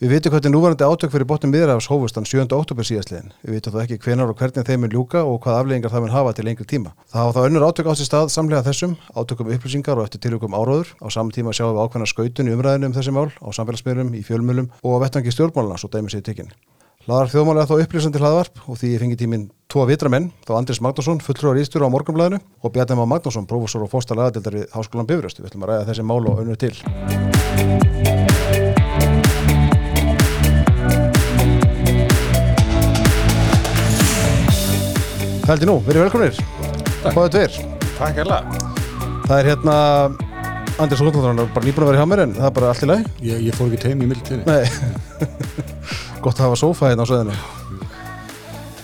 Við vitum hvernig núvarandi átök fyrir botnum miðrafs hófustan 7. oktober síðastliðin. Við vitum þó ekki hvenar og hvernig þeim er ljúka og hvað afleggingar það mun hafa til lengri tíma. Það hafa þá önnur átök átt í stað samlega þessum, átökum upplýsingar og eftir tilvægum áróður. Á saman tíma sjáum við ákveðna skautun í umræðinu um þessi mál, á samfélagsmiðlum, í fjölmjölum og á vettvangi stjórnmáluna, svo dæmi sér tekinn. Hlaðar þjóðmálega þá upplýsandi hlaðvarp og því ég fengi tíminn tvo vitramenn, þá Andris Magnússon, fulltrúar ístjóru á morgunblæðinu og Bjarni Má Magnússon, prófessor og fósta lagadildar við Háskólan Bifröst. Við ætlum að ræða þessi mál og önnu til. Hældi nú, verið velkomnir. Báðið tveir. Takk hella. Það er hérna, Andris Rótnáður, bara nýbúin að vera hjá mér en það er bara allt í lagi. Ég, ég fór ekki teim í mildtíðinni. Nei, gott að hafa sófa hérna á söðinu.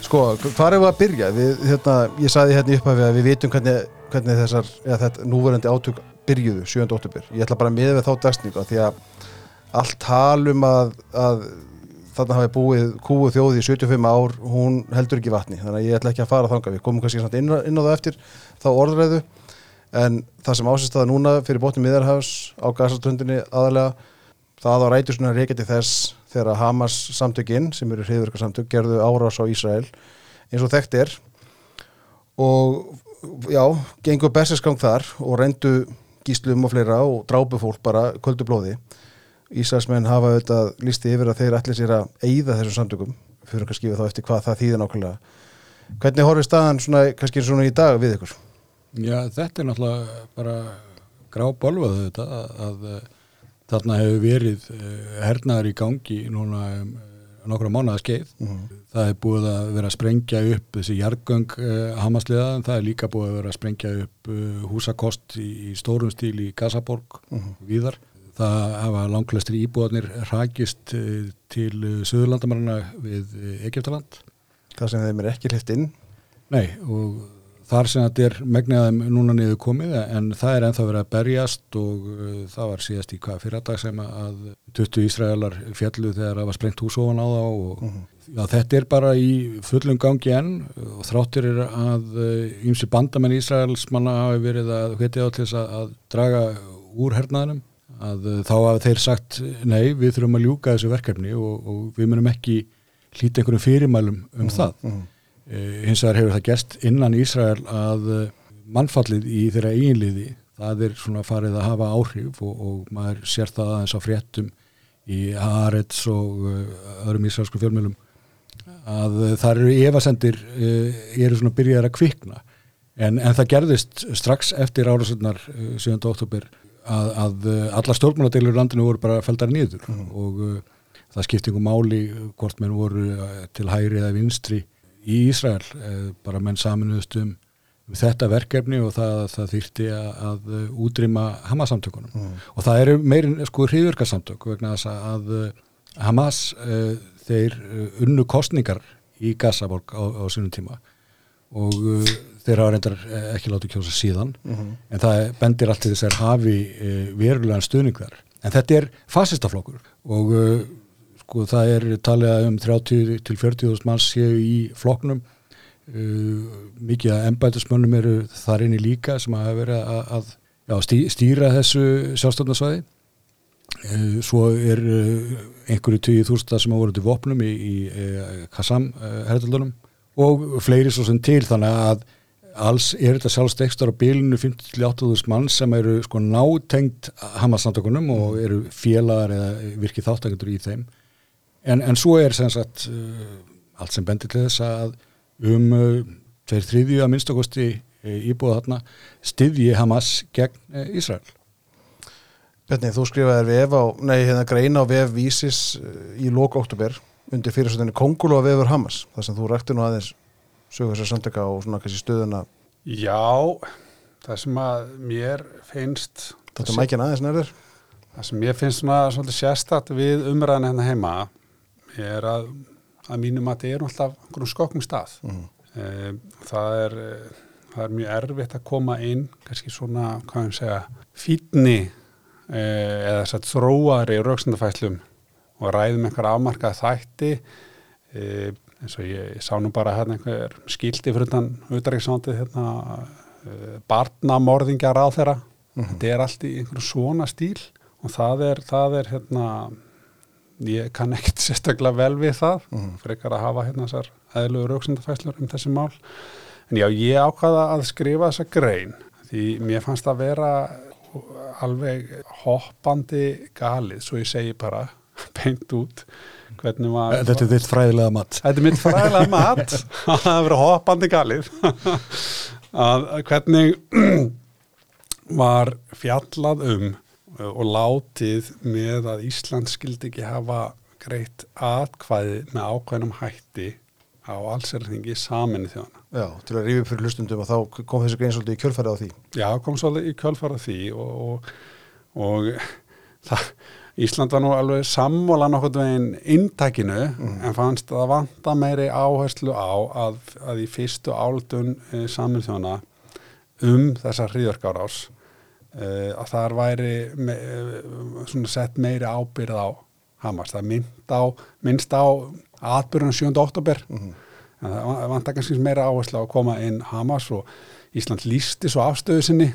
Sko, hvað er við að byrja? Við, hérna, ég saði hérna í upphæfi að við vitum hvernig, hvernig þessar, eða þetta núverandi átök byrjuðu 7. óttubur. Ég ætla bara að miða við þá dagsningu því að allt talum að, að þarna hafi búið kúu þjóði í 75 ár, hún heldur ekki vatni. Þannig að ég ætla ekki að fara þanga. Við komum kannski inn, inn á það eftir þá orðræðu en það sem ásist aða núna fyrir botni miðarhafs á gasartöndinni aðalega það á rætursuna reykjandi þess þegar Hamas samtökinn sem eru hriðverkarsamtök gerðu árás á Ísrael eins og þekkt er og já, gengur bersinsgang þar og reyndu gíslum og fleira og drápu fólk bara kvöldu blóði Ísraelsmenn hafa auðvitað listi yfir að þeir allir sér að eigða þessum samtökum fyrir að skrifa þá eftir hvað það þýðir nákvæmlega hvernig horfið staðan svona, kannski svona í dag við ykkur? Já, þetta er náttúrulega bara grábólvað þetta að, að þarna hefur verið hernaðar í gangi núna um, nokkra mánuða skeið. Mm -hmm. Það er búið að vera að sprengja upp þessi jargöng uh, hamasliða, en það er líka búið að vera að sprengja upp uh, húsakost í, í stórum stíl í Gazaborg mm -hmm. viðar. Það hafa langlæstri íbúðanir rækist uh, til söðurlandamarina við Egiptaland. Það sem þeim er ekki hlift inn? Nei, og þar sem þetta er megnaðum núna niður komið en það er enþá verið að berjast og það var síðast í hvað fyrradag sem að 20 Ísraelar fjallu þegar það var sprengt húsofan á það og uh -huh. já, þetta er bara í fullum gangi enn og þráttir er að ymsi bandamenn Ísraels manna hafi verið að hvetja á til þess að, að draga úr hernaðinum að uh, þá hafa þeir sagt nei við þurfum að ljúka þessu verkefni og, og við munum ekki hlýta einhverjum fyrirmælum um -huh. það -huh. Uh, hins vegar hefur það gest innan Ísrael að uh, mannfallið í þeirra eiginliði það er svona farið að hafa áhrif og, og maður sér það aðeins á fréttum í Haaretz og uh, öðrum ísraelsku fjölmjölum að það eru evasendir eru svona byrjar að kvikna en, en það gerðist strax eftir árasöndar 7. oktober að, að alla stjórnmáladeilur landinu voru bara feldar nýður mm. og það skipti einhver máli hvort menn voru til hægri eða vinstri í Ísrael eh, bara menn saminuðust um þetta verkefni og það, það þýrti að, að útrýma Hamas-samtökunum mm. og það eru meirin sko hriðverkarsamtök vegna þess að Hamas uh, þeir unnu kostningar í Gazaborg á, á sínum tíma og uh, þeir hafa reyndar ekki látið kjósa síðan mm -hmm. en það bendir allt til þess að hafi uh, verulegan stuðningar en þetta er fasistaflokkur og sko það er talið um 30 til 40.000 manns séu í floknum mikið að embætismönnum eru þar inni líka sem hafa verið að, að já, stý, stýra þessu sjálfstofnarsvæði svo er einhverju 20.000 sem hafa voruð til vopnum í, í Kassam herðaldunum og fleiri svo sem til þannig að alls er þetta sjálfstekstar á bylinu 50-80.000 mann sem eru sko nátengt Hamas-samtökunum og eru félagar eða virkið þáttakendur í þeim En, en svo er sem sagt uh, allt sem bendir til þess að um uh, tveir þriðju að minnstakosti uh, íbúða þarna styðji Hamas gegn Ísrael. Bjarni, þú skrifaði vef á, nei, hérna greina á vef Vísis í lók oktober undir fyrirsöndinni Kongulu að vefur Hamas, þar sem þú rætti nú aðeins sögur þessar samtöka og svona kannski stöðuna. Já, það sem að mér finnst... Þetta er mækina aðeins nærður? Það sem mér finnst svona svolítið sérstatt við umræðan hérna heima er að, að mínum að þetta er alltaf einhvern skokkum stað mm. e, það, er, það er mjög erfitt að koma inn kannski svona, hvað ég segja fítni e, eða þess að þróari rauksendafæslum og ræðum einhver afmarkað þætti e, eins og ég, ég sá nú bara hérna einhver skildi fyrir þann auðvitaðriksvándið hérna, barnamorðingjar á þeirra mm -hmm. þetta er allt í einhvern svona stíl og það er, það er hérna ég kann ekkert sérstaklega vel við það Mhm. frekar að hafa hérna þessar eðlugur auksendafæslur um þessi mál en já, ég ákvaða að skrifa þessa grein því mér fannst að vera alveg hoppandi galið, svo ég segi bara beint út hvernig maður Þetta er þitt fræðilega mat. Þetta er mitt fræðilega mat að það verið hoppandi galið að hvernig var fjallað um og látið með að Ísland skildi ekki hafa greitt atkvæði með ákveðnum hætti á allsærþingi saminu þjóðana. Já, til að rífi upp fyrir hlustundum og þá kom þessi grein svolítið í kjölfærið á því. Já, kom svolítið í kjölfara því og, og, og það, Ísland var nú alveg sammála nokkurn veginn inntækinu en fannst að vanta meiri áherslu á að, að í fyrstu áldun e, saminu þjóðana um þessar hríðarkárás e, að þar væri me, e, svona sett meiri ábyrð á Hamas. Það mynd á, minnst á atbyrjun 7. oktober en það vant að kannski meira áherslu á að koma inn Hamas og Ísland lísti svo afstöðu sinni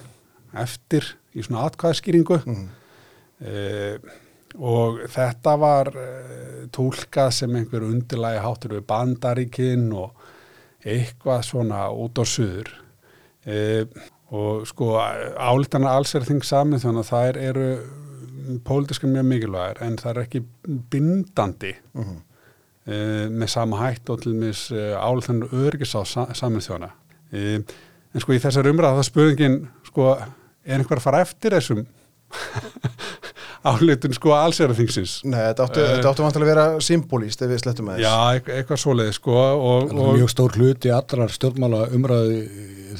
eftir í svona atkvæðskýringu Mhm. uh, og þetta var uh, tólkað sem einhver undirlægi háttur við bandaríkin og eitthvað svona út á suður. Uh, og sko álitanar alls er þing samin þannig að þær eru pólitíska mjög mikilvægir en það er ekki bindandi Mhm. uh, með sama hætt og til mis uh, álitanar örgis á sa samin þjóna uh, en sko í þessar umræða það spurningin sko er einhver að fara eftir þessum álitun sko allseraþingsins Nei, þetta áttu, þetta áttu vantilega að vera symbolíst ef við slettum að Já, eit- eitthvað svoleiði sko og, og mjög stór hluti allrar stjórnmála umræðu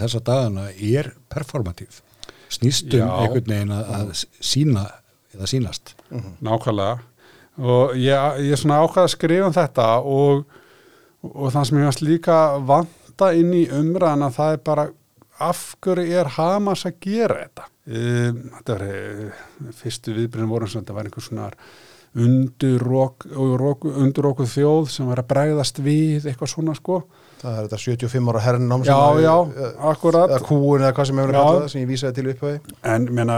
þessa dagana er performatív. Snýstum Já. einhvern veginn að, að sína eða sínast. nákvæmlega og ég, ég svona ákvaða að skrifa um þetta og, og það sem ég varst líka vanta inn í umræðan að það er bara af hverju er Hamas að gera þetta þetta var eh, fyrstu viðbyrjum voru þetta var einhver svona undurókuð þjóð sem var að bregðast við eitthvað svona sko. Það er þetta 75 ára hernám já, já, eh, akkurat. eða kúun eða hvað sem hefur kallað það sem ég vísaði til upphæði En meina,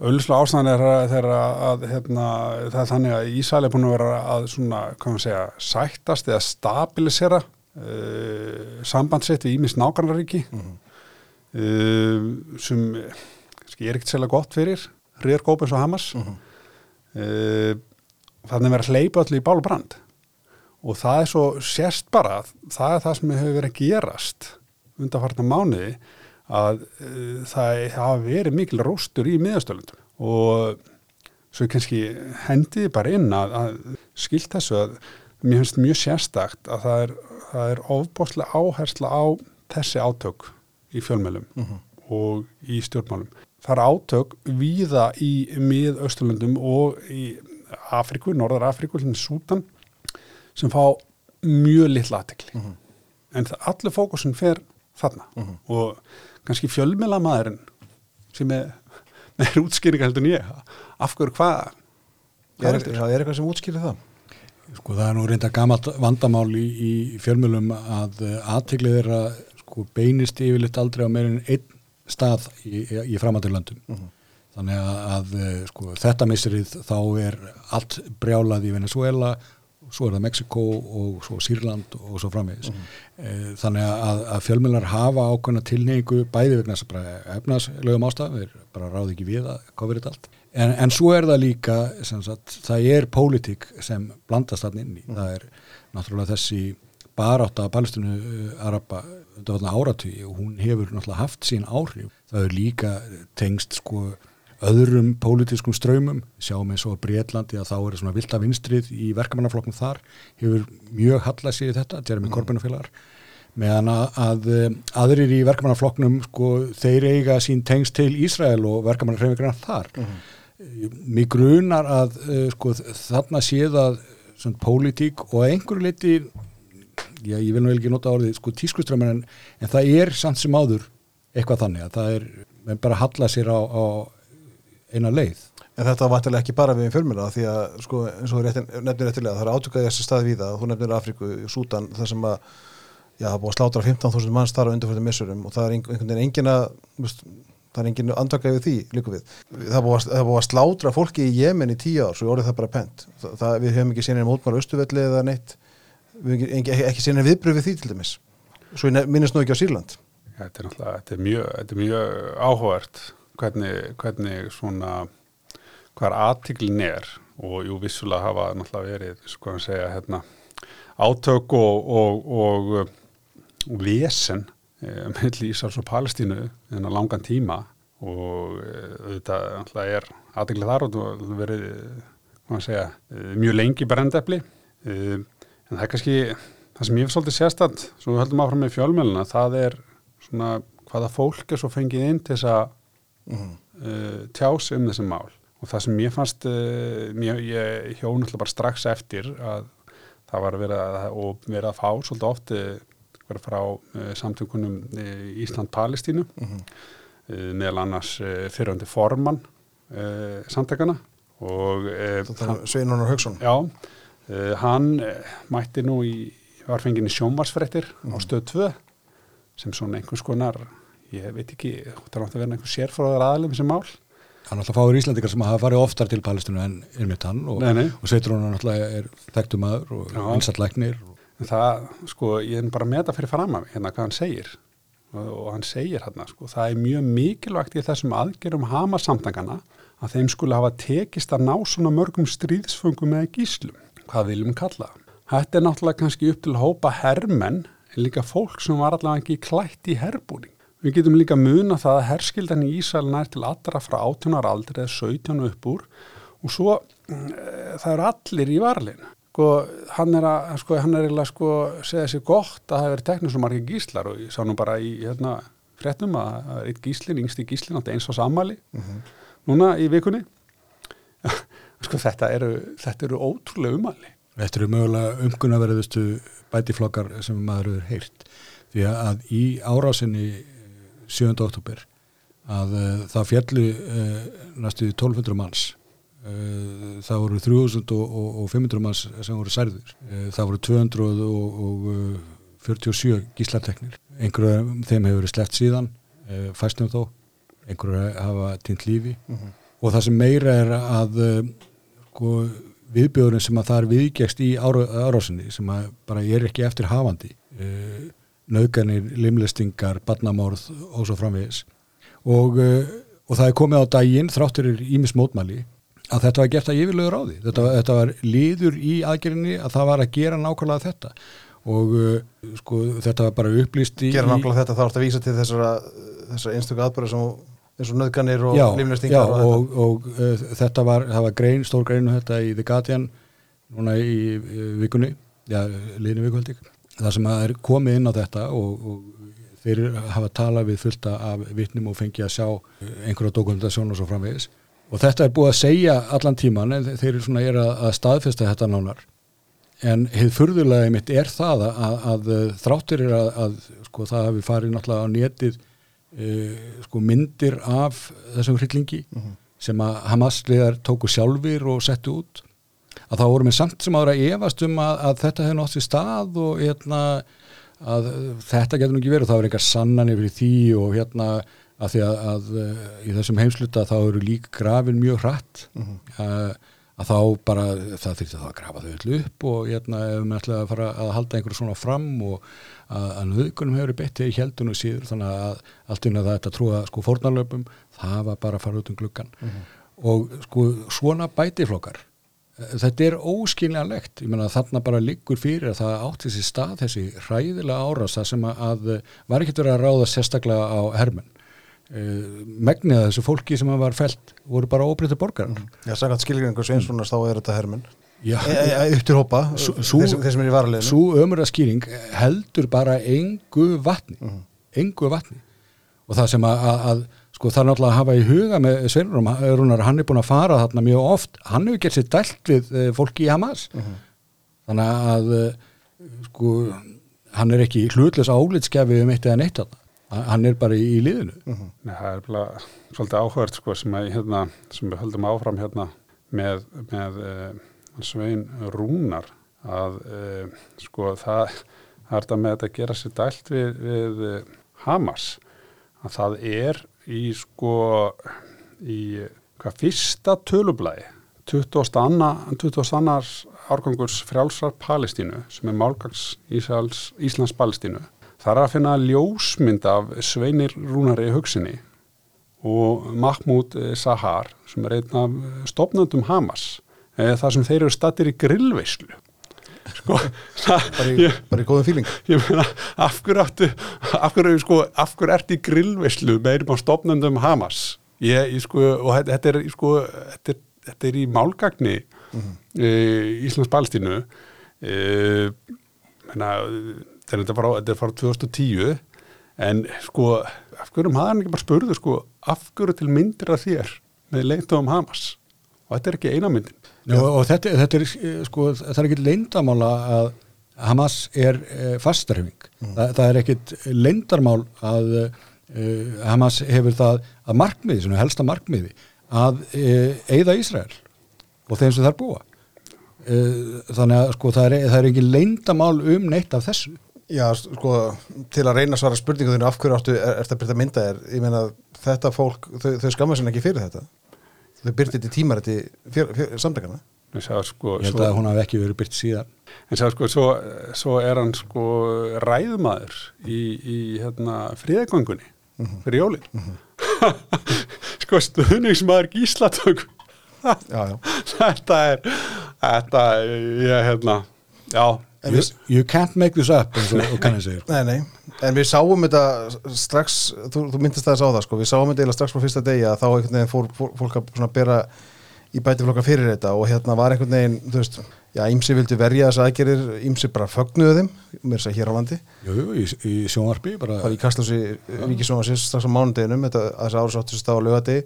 ölluslega ástæðan er þeirra að hérna, það er þannig að Ísæli er búin að vera að svona, hvað maður segja, sættast eða stabilisera uh, sambandsitt við Ímis nákvæmlaríki uh, sem kannski er ekkert sérlega gott fyrir Ríðar Gópens og Hamas uh, þannig að vera hleypa allir í bál og brand. Og það er svo sérst bara það er það sem hefur verið að gerast undanfarnar mánuði að uh, það hafa verið mikil róstur í miðastöldum og svo kannski hendiði bara inn að, að skilt þessu að mér finnst mjög sérstakt að það er, það er ofbóðslega áhersla á þessi átök í fjölmjölum og í stjórnmálum. Það er átök víða í miðausturlöndum og í Afriku, Norðar Afriku, Sútan sem fá mjög litla aðtekli. En það, allir fókusin fer þarna. Og kannski fjölmjöla maðurinn sem er með útskýringa heldur en ég af hverju hvað Það er, það er eitthvað sem útskýrir það? Sko það er nú reynda gamalt vandamál í, í fjölmjölum að aðteglið þeirra sko, beinist yfirleitt aldrei á meirinn einn stað í, í framandurlöndum. Þannig að, að sko, þetta misserið þá er allt brjálað í Venezuela, svo er það Mexiko og svo Sýrland og svo framvegis. Mm Þannig að, að fjölmjölar hafa ákveðna tilneyingu bæði vegna þess að bara efnaðslögum ástæðum, þeir bara ráði ekki við að kofir þetta allt. En, en svo er það líka, sagt, það er pólitík sem blandast þarna inn í. Það er náttúrulega þessi barátt að balistinu Araba undir vatna áratví og hún hefur náttúrulega haft sín áhrif. Það er líka tengst sko öðrum pólitískum ströymum, sjáum eins og Breitlandi að þá er svona vilda vinstrið í verkamannaflokknum þar, hefur mjög hallað sér í þetta, Jeremy Corbyn og félagar. Meðan að, að aðrir í verkamannaflokknum sko þeir eiga sín tengst til Ísrael og verkamannafreifingurinn þar. Mig grunar að uh, sko, þarna séð að svona pólitík og einhverju liti já, ég vil nú ekki nota orðið sko tískuströmmar en, en það er samt sem áður eitthvað þannig að það er menn bara halla sér á, á eina leið. En þetta var vantilega ekki bara við fjölmjöla því að sko eins og þú nefnir réttilega það er átökaði þessi stað við það, þú nefnir Afríku, Sútan, það sem að já, það búið að slátra 15.000 manns þar á undirfjörðum missurum og það er einhvern veginn engin að það er engin andaka yfir því líka við. Það búið að, að slátra fólki í Jemen í tíu ár svo orðið það bara pent. Það, það, við höfum ekki séð einn mótmála ekki, ekki, einn viðbröð við því til dæmis. Svo minnist nú ekki á Sýrland. Þetta er náttúrulega, þetta er mjög, þetta er mjög áhugavert hvernig, hvernig svona, hvað aðtiklin er. Og jú vissulega hafa náttúrulega verið, sko að segja, hérna, átök og, og, og, og vesen e, með Ísars og Palestínu en á langan tíma. Og þetta náttúrulega er aðtiklið þar og verið, hvað að segja, e, mjög lengi brendefli e, en það er kannski, það sem ég hef svolítið sérstætt, svo við höldum áfram með fjölmjöluna, það er svona hvaða fólk er svo fengið inn til þess að mm. uh, tjás um þessi mál og það sem ég fannst uh, mér, ég hjón alltaf bara strax eftir að það var verið að, og verið að fá svolítið oft uh, verið frá uh, samtökunum Ísland-Palestínu Mhm. uh, meðal annars fyrrandi formann samtökana og uh, Sveinunar Hauksson Já, uh, hann uh, mætti nú í, var fengið í sjónvarsfrettir á stöð 2 sem svona einhvers konar, ég veit ekki, það er náttúrulega verið einhver sérfráðar aðlum sem mál. Það er náttúrulega fáir Íslandikar sem hafa farið oftar til Palestínu en einmitt hann og, og sveitur hún náttúrulega er þekktu maður og Já. vinsall læknir og En það, sko, ég er bara með þetta fyrir fram að hérna hvað hann segir. Og, og hann segir hérna, sko, það er mjög mikilvægt í þessum aðgerum hama samtangana að þeim skulle hafa tekist að ná svona mörgum stríðsfungum eða gíslum. Hvað viljum kalla? Þetta er náttúrulega kannski upp til að hópa hermenn en líka fólk sem var allavega ekki klætt í herbúning. Við getum líka muna það að herskildan í Ísælun er til allra frá 18 ára aldrei eða 17 upp úr og svo mm, eh, það eru allir í varlinu. Sko, hann er að, sko, hann er eiginlega sko segja sér gott að það verið teknir svo margir gíslar og ég sá nú bara í hérna fréttum að er eitt gíslin, yngsti gíslin átti eins og samali núna í vikunni. Sko þetta eru, þetta eru ótrúlega umali. Þetta eru mögulega umkunnaverðustu bætiflokkar sem maður hefur heyrt. Því að í árásinni 7. oktober að uh, það fjallu uh, næstu 1200 manns. Uh, það voru 3500 manns sem voru særður það voru 247 gíslateknir. Einhverju þeim hefur verið sleppt síðan fæstum þó. Einhverju hafa týnt lífi. Og það sem meira er að sko, viðbjörðurinn sem að það er viðgæst í árásinni sem að bara er ekki eftir hafandi uh, nauðganir, limlistingar, barnamórð og svo framvegis. Og, uh, og það er komið á daginn þráttur ímis mótmæli að þetta var gert að yfirlögur á því þetta, var- þetta var liður í aðgerinni að það var að gera nákvæmlega þetta. Og uh, sko þetta var bara upplýst í gera nákvæmlega þetta þá ertu að vísa til þessara, þessara einstöku aðbæra sem eins og nöðganir og já, lífnæstingar já, og, og uh, þetta var, var grein, stór greinu þetta í The Guardian núna í, í vikunni, já, liðinu viku held ég, það sem er komið inn á þetta og, og þeir hafa talað við fullta af vitnum og fengið að sjá uh, einhverja dokumentasjón og svo framvegis. Og þetta er búið að segja allan tíman en þeir eru svona er að, að staðfesta þetta nánar. En hefð furðulega mitt er það að, að, að þráttur er að, að sko, það hafi farið náttúrulega á netið uh, sko, myndir af þessum hryllingi sem að Hamas-liðar tóku sjálfur og settu út. Að það voru með samt sem ára efast um að, að þetta hefði nátt í stað og hérna að þetta getur nú ekki verið, það var einhver sannan yfir því og hérna að því að, að uh, í þessum heimsluta þá eru líka grafin mjög hratt. Uh, að þá bara það þurfti þá að grafa þau öll upp og hérna ef maður ætlaði að fara að halda einhverju svona fram og að, að nöðgunum hefur beitt í heldun og síður þannig að allt inn að þetta trúa sko fórnarlöpum það var bara að fara út um gluggan og sko svona bætiflokkar þetta er óskiljanlegt. Ég meina þarna bara liggur fyrir að það átti þessi stað þessi hræðilega árasa sem að, að var ekkert verið að ráða sérstaklega á hermenn. uh, megnið að þessu fólki sem að var felt voru bara óbreytta borgar já, sagðat skilgringu Sveinssonar þá er þetta hermenn. Já, e, e, e, upp til hópa, Sú- þeir, sú- sem- þeir sem er í varaliðinu. svo ömurða skýring heldur bara engu vatni. Engu vatni. Og það sem að, að, að sko það er náttúrulega að hafa í huga með Sveinrún Rúnar, hann er búin að fara þarna mjög oft, hann hefur gert sér dælt við eh, fólki í Hamas. Þannig að eh, sko hann er ekki hlutlega álitskefið um eitt eða neitt þarna hann er bara í, liðinu Nei, það er bara svolítið áhverð sko, sem, að, hérna, sem við höldum áfram hérna, með, með uh, Svein Rúnar að uh, sko, það, er þetta með að gera sér dælt við, við uh, Hamas að það er í sko í hvað fyrsta tölublæði 22. 22. árgangurs frjálsar Palestínu sem er málgangs Íslands, Íslands Palestínu það er að finna ljósmynd af Sveinir Rúnari hugsinni og Mahmoud Sahar sem er einn af stopnandum Hamas. Eh, þar sem þeir eru stattir í grillveislu. Sko, bara í, bara í góðum fíling ég meina, af hverju áttu af hverju, sko, af hverju ert í grillveislu með einum á stopnandum Hamas? Ég, ég sko, og þetta, er sko, þetta er, þetta er í málgagni mm -hmm. e, Íslands Palstínu e, menna þetta er frá, frá 2010 en sko, af hverju maður hann ekki bara spurðu sko, af hverju til myndir að þér með leintum Hamas? Og þetta er ekki eina myndin. Já, og þetta, þetta er sko, það er ekki leindamála að Hamas er e, fastarhefing mm. Þa, það er ekkit leindarmál að e, Hamas hefur það að markmiði, svona helsta markmiði að e, eigða Ísrael og þeim sem þar búa. Þannig að sko það er, það er ekki leindamál um neitt af þessu Já, sko, til að reyna að svara spurningu þínu af hverju áttu er, er þetta byrta mynda er ég meina þetta fólk, þau, þau skamma sér ekki fyrir þetta. Þau byrti þetta tímar þetta samdegana sko, Ég held að hún hafi ekki verið byrt síðan. En sá sko, svo, svo er hann sko ræðmaður í, í hérna, fríðagöngunni mm -hmm. fyrir jólinn mm -hmm. sko stuðningsmaður gíslatök þetta er þetta, ég, hérna já You, you can't make this up nei, nei. en við sáum þetta strax þú, þú myndist það að sá það sko við sáum þetta strax frá fyrsta degi að þá fór, fór fólk að bera í bætiflokka fyrir þetta og hérna var einhvern veginn þú veist, já, ímsi vildi verja þess aðgerir ímsi bara fögnuðu þeim mér sé hér á landi. Jú, jú, í, í sjónvarpi bara Það í Kastlósi Ríkisjónvarsins strax á mánudeginum þetta þessi árasátturist á lögadegi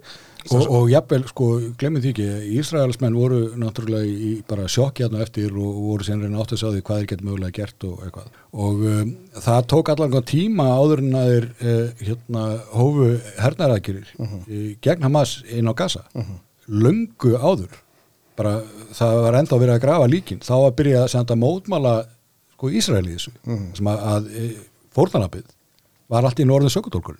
og, og jafnvel, sko, glemir því ekki Ísraelsmenn voru náttúrulega í bara sjokki hérna eftir og, voru senri náttúrulega að því hvað þeir gett mögulega gert og eitthvað. Og um, það tók allavega tíma áður en að þeir uh, hérna hófu hernarækjurir uh -huh. gegn Hamas inn á Gaza. Uh -huh. löngu áður bara það var enda að vera að grafa líkin. Þá að byrja að senda mótmála sko Ísraeli þessu -huh. sem að, að fórðanabið var allt í norðin sökutólkur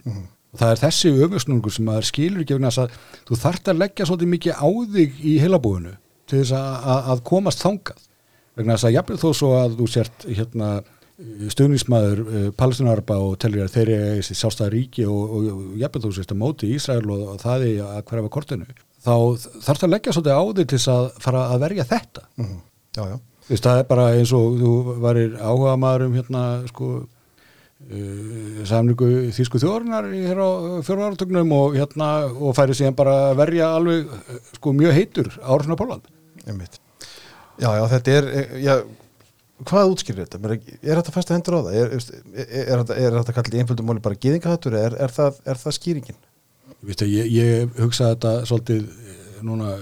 og það er þessi öfusnungur sem maður skilur ekki að þú þart að leggja svolítið mikið á þig í heilabúinu til þess að, að komast þangað. Vegna þess að jafnveg þó svo að þú sért hérna, stuðnismæður uh, palestinarba og tellir að þeir eru þessi sjálfstæða ríki og, og, og jafnveg þó sért að móti Ísrael og, og það er að hverja var kortinu þá þarf það að leggja svolítið á þig til að fara að verja þetta mm -hmm. Já, já Þess, það er bara eins og þú varir áhuga maður um hérna sko uh, samlingu þýsku þjóðurnar hér á fjórnarartögnum og hérna og færi síðan bara að verja alveg sko mjög heitur ársvona Póland Já, já, þetta er já, hvað útskýrir þetta? Er, er þetta fæsta hendur á það? Er, er, er þetta kallið í einföldum móli bara gýðingahattur eða er það skýringin? Vistu, ég, ég hugsa þetta svolítið núna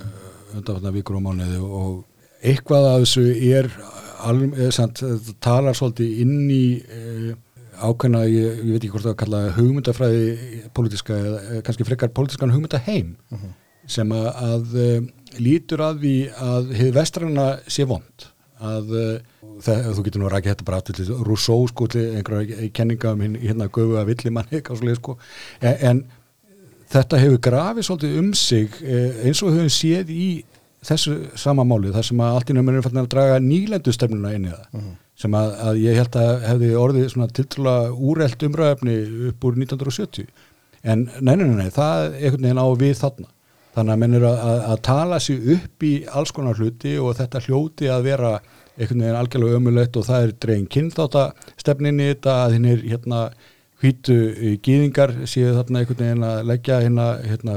undanfatna vikur og mánuði og eitthvað af þessu er alveg, samt, talar svolítið inn í e, ákveðna, ég, ég veit ekki hvort það að kalla hugmyndafræði pólitíska eða kannski frekar pólitískan hugmyndaheim uh -huh. sem að, að lítur að því að hefur vestræna sé vond að það, þú getur nú rækið þetta bara aftur til Rousseau sko til einhverja kenninga um hérna göfu að villimann sko. en, en þetta hefur grafið svolítið um sig eins og við höfum séð í þessu sama máli þar sem að allt í námið er að draga nýlendustefnuna inn í það uh -huh sem að, að ég held að hefði orðið svona tiltrúlega úrelt umræðefni upp úr 1970 en neina, neina, það er einhvern veginn á við þarna. Þannig að menn eru að, að tala sér upp í alls konar hluti og þetta hljóti að vera einhvern veginn algjörlega ömulegt og það er dregin kynþáttastefninni þetta að hinn er hérna hvítu gýðingar séu þarna einhvern veginn að leggja hérna, hérna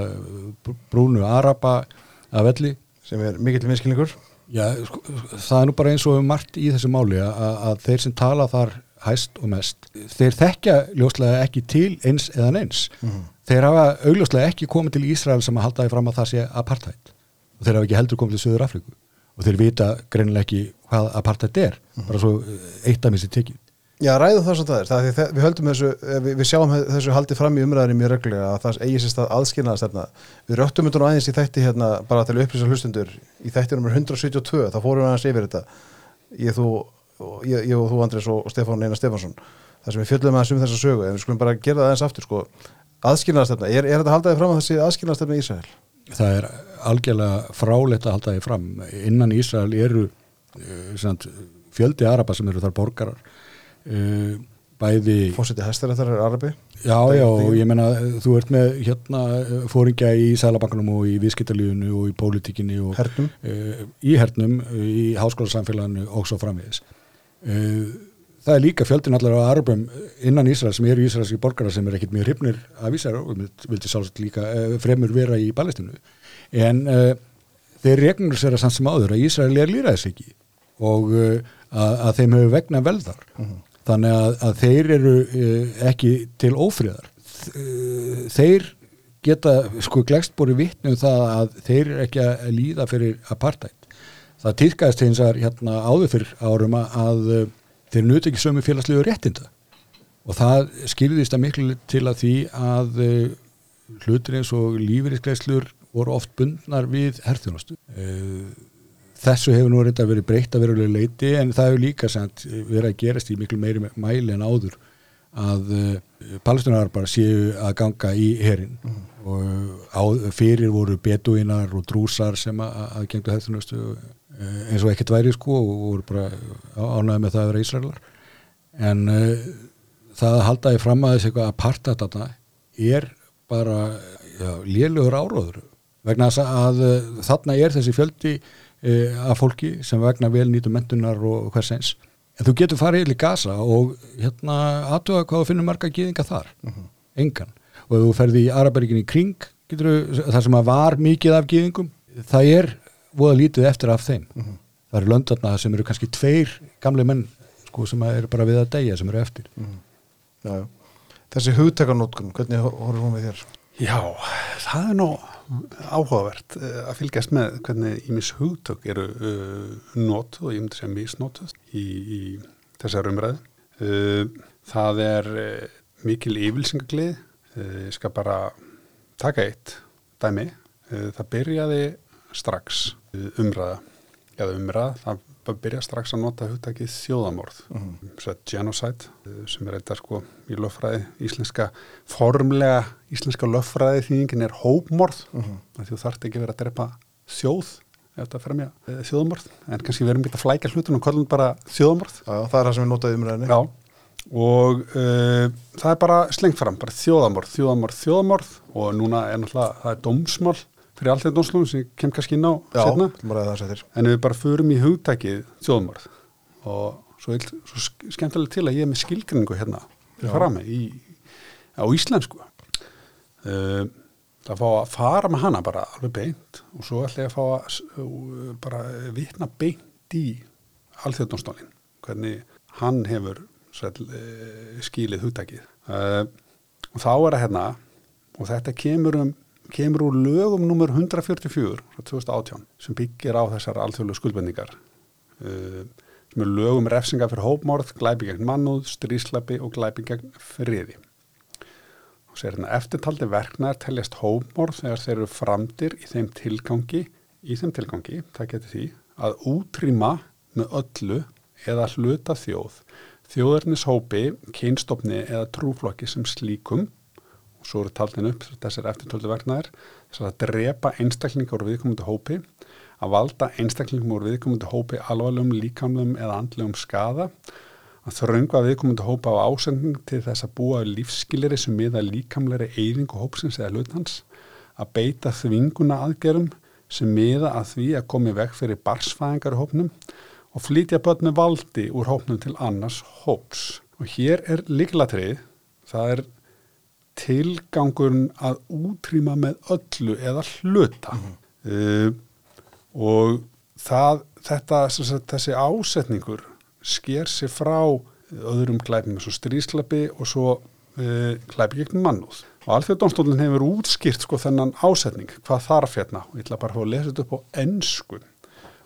brúnu araba að velli. Sem er mikill miskilningur Já, sko, það er nú bara eins og margt í þessu máli að, að þeir sem tala þar hæst og mest, þeir þekkja ljóslega ekki til eins eðan eins mm -hmm. þeir hafa augljóslega ekki komið til Ísrael sem að halda því fram að það sé apartheid. Og þeir hafa ekki heldur komið til Söður Afriku og þeir vita greinilega ekki hvað apartheid er, mm -hmm. bara svo eitt af missi tekið Já, ræðum það sem það er, það er við höldum þessu, við, við sjáum þessu haldið fram í umræðinni mjög reglulega að það eigi sérst að aðskilnaða stefna. Við röttum nú aðeins í þætti hérna bara til upplýsa hlustundur í þætti nr. 172, þá fórum við aðeins yfir þetta, ég, þú, ég, ég og þú Andrés og Stefán Einar Stefansson, þar sem við fjöldum aðeins um þessa sögu, en við skulum bara gera það aðeins aftur sko, aðskilnaðarstefna, er, er þetta haldaði fram að þessi aðskilnaðarstefna í Ísrael? Því uh. Uh, bæði... Fósiti Hestarættar er arabi? Já, já, og ég menna, þú ert með hérna fóringja í Sælabankanum og í viðskiptalífunu og í pólitíkinni og Hernum? Uh, í hernum, í háskólasamfélaginu og svo framvegis. Uh, það er líka fjöldin allar á arabum innan Ísrael sem eru ísraelski borgarar sem er ekkit mjög hrifnir af Ísrael og vildi sálsagt líka uh, fremur vera í Palestínu. En þeir regnur sér að samt sem áður að Ísrael er líraðis ekki og að, að þeim hefur vegna velðar. -huh. Þannig að, að þeir eru ekki til ófriðar. Þeir geta sko glegst búið vittnum það að þeir eru ekki að líða fyrir apartheid. Það týrkaðist eins og hérna áður fyrir árum að þeir nuti ekki sömu félagslegu réttinda og það skilðist að miklu til að því að hlutir eins og lífeyriskleislur voru oft bundnar við herþjónastu. Þessu hefur nú reynda verið breytt að verulega leiti en það hefur líka sagt, verið að gerast í miklu meiri mæli en áður að uh, palestinar bara séu að ganga í herin mm. og á, fyrir voru beduinar og drúsar sem að, að gengdu herþjónastu uh, eins og ekkert væri sko og voru bara ánæði með það að vera Ísraelar en uh, það að halda því fram að þessi eitthvað að parta þetta er bara lélugur áróður vegna að þarna er þessi fjöldi af fólki sem vegna vel nýtu mentunar og hvers eins en þú getur farið í Gaza og hérna aðtöða hvað þú finnur marga gýðinga þar uh -huh. engan og ef þú ferði í Arabergin í kring getur, þar sem að var mikið af gýðingum það er voða lítið eftir af þeim uh -huh. það eru löndarna sem eru kannski tveir gamle menn sko, sem eru bara við að deyja sem eru eftir uh -huh. já, já. Þessi hugtakarnótkun, hvernig horfum við þér? Já, það er nú áhugavert að fylgjast með hvernig ímis hugtök eru uh, nótuð og ég myndi segja misnótuð í, í þessar umræðu. Uh, það er uh, mikil yfilsingaglið, ég skal bara taka eitt dæmi. Það byrjaði strax umræða, eða umræða, það byrja strax að nota hugtakið þjóðamorð uh -huh. genocide sem er eitthvað sko í löffræði íslenska formlega íslenska löffræði þýðingin er hópmorð. Uh -huh. þú þarft ekki verið að drepa þjóð ef þetta fremja e, þjóðamorð en kannski verðum ekki að flækja hlutun og kollum bara þjóðamorð Já, það er það sem við notaðum umræðinni Já, og uh, það er bara slengt fram, bara þjóðamorð, þjóðamorð, þjóðamorð og núna er náttúrulega, það er dómsmál fyrir allt þetta náttúrulega sem kem kannski inn á Já, setna, en við bara förum í hugtækið þjóðmörð og svo, svo skemmtilega til að ég er með skilgrinningu hérna fram í, á íslensku. Uh, að fá að fara með hana bara alveg beint og svo ætla ég að fá að uh, bara vitna beint í alþjóðnumstólin hvernig hann hefur sæl, uh, skilið hugtækið og þá er það hérna og þetta kemur um kemur úr lögum nummer 144 frá 2018 sem byggir á þessar alþjóðlu skuldbendingar uh, sem er lögum refsinga fyrir hópmorð, glæpi gegn mannúð, stríslapi og glæpi gegn friði. Og sér hérna eftirtaldi verknar teljast hópmorð þegar þeir eru framdir í þeim tilgangi, í þeim tilgangi, það getur því, að útrýma með öllu eða hluta þjóð, þjóðarnis hópi, kynstofni eða trúflokki sem slíkum og svo eru taldin upp þessar eftirtöldu verknæðir þess að drepa einstaklingar úr viðkomandi hópi að valda einstaklingum úr viðkomandi hópi alvarlegum, líkamlegum eða andlegum skada að þrönga viðkomandi hópa á ásending til þess að búa lífskileri sem miða líkamleri eyðingu hópsins eða hlutans að beita þvinguna aðgerum sem miða að því að komi vekk fyrir barsfæðingar í hópnum og flytja börn með valdi úr hópnum til annars hóps. Og hér er líklatrið það er tilgangurinn að útrýma með öllu eða hluta. Mm -hmm. uh, og það, þetta, þessi ásetningur sker sér frá öðrum glæpum eins og stríslapi og svo uh, glæpi gegn mannúð. Og alþjóðdómsdólinn hefur útskýrt sko þennan ásetning, hvað þarf hérna. Og ég ætla bara að lesa þetta upp á ennsku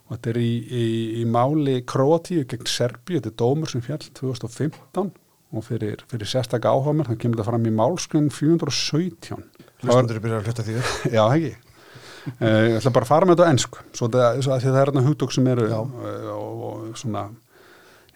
og þetta er í, í, í máli Kroatíu gegn Serbíu, þetta er dómur sem fjall 2015 og fyrir, fyrir sérstakka mér, það kemur það fram í málskunn 417 Hlustundur er byrjað að hluta því Já, ekki. Eh, Ég ætla bara að fara með þetta á ennsku svo það, það er þarna hugdók sem eru og, og, og svona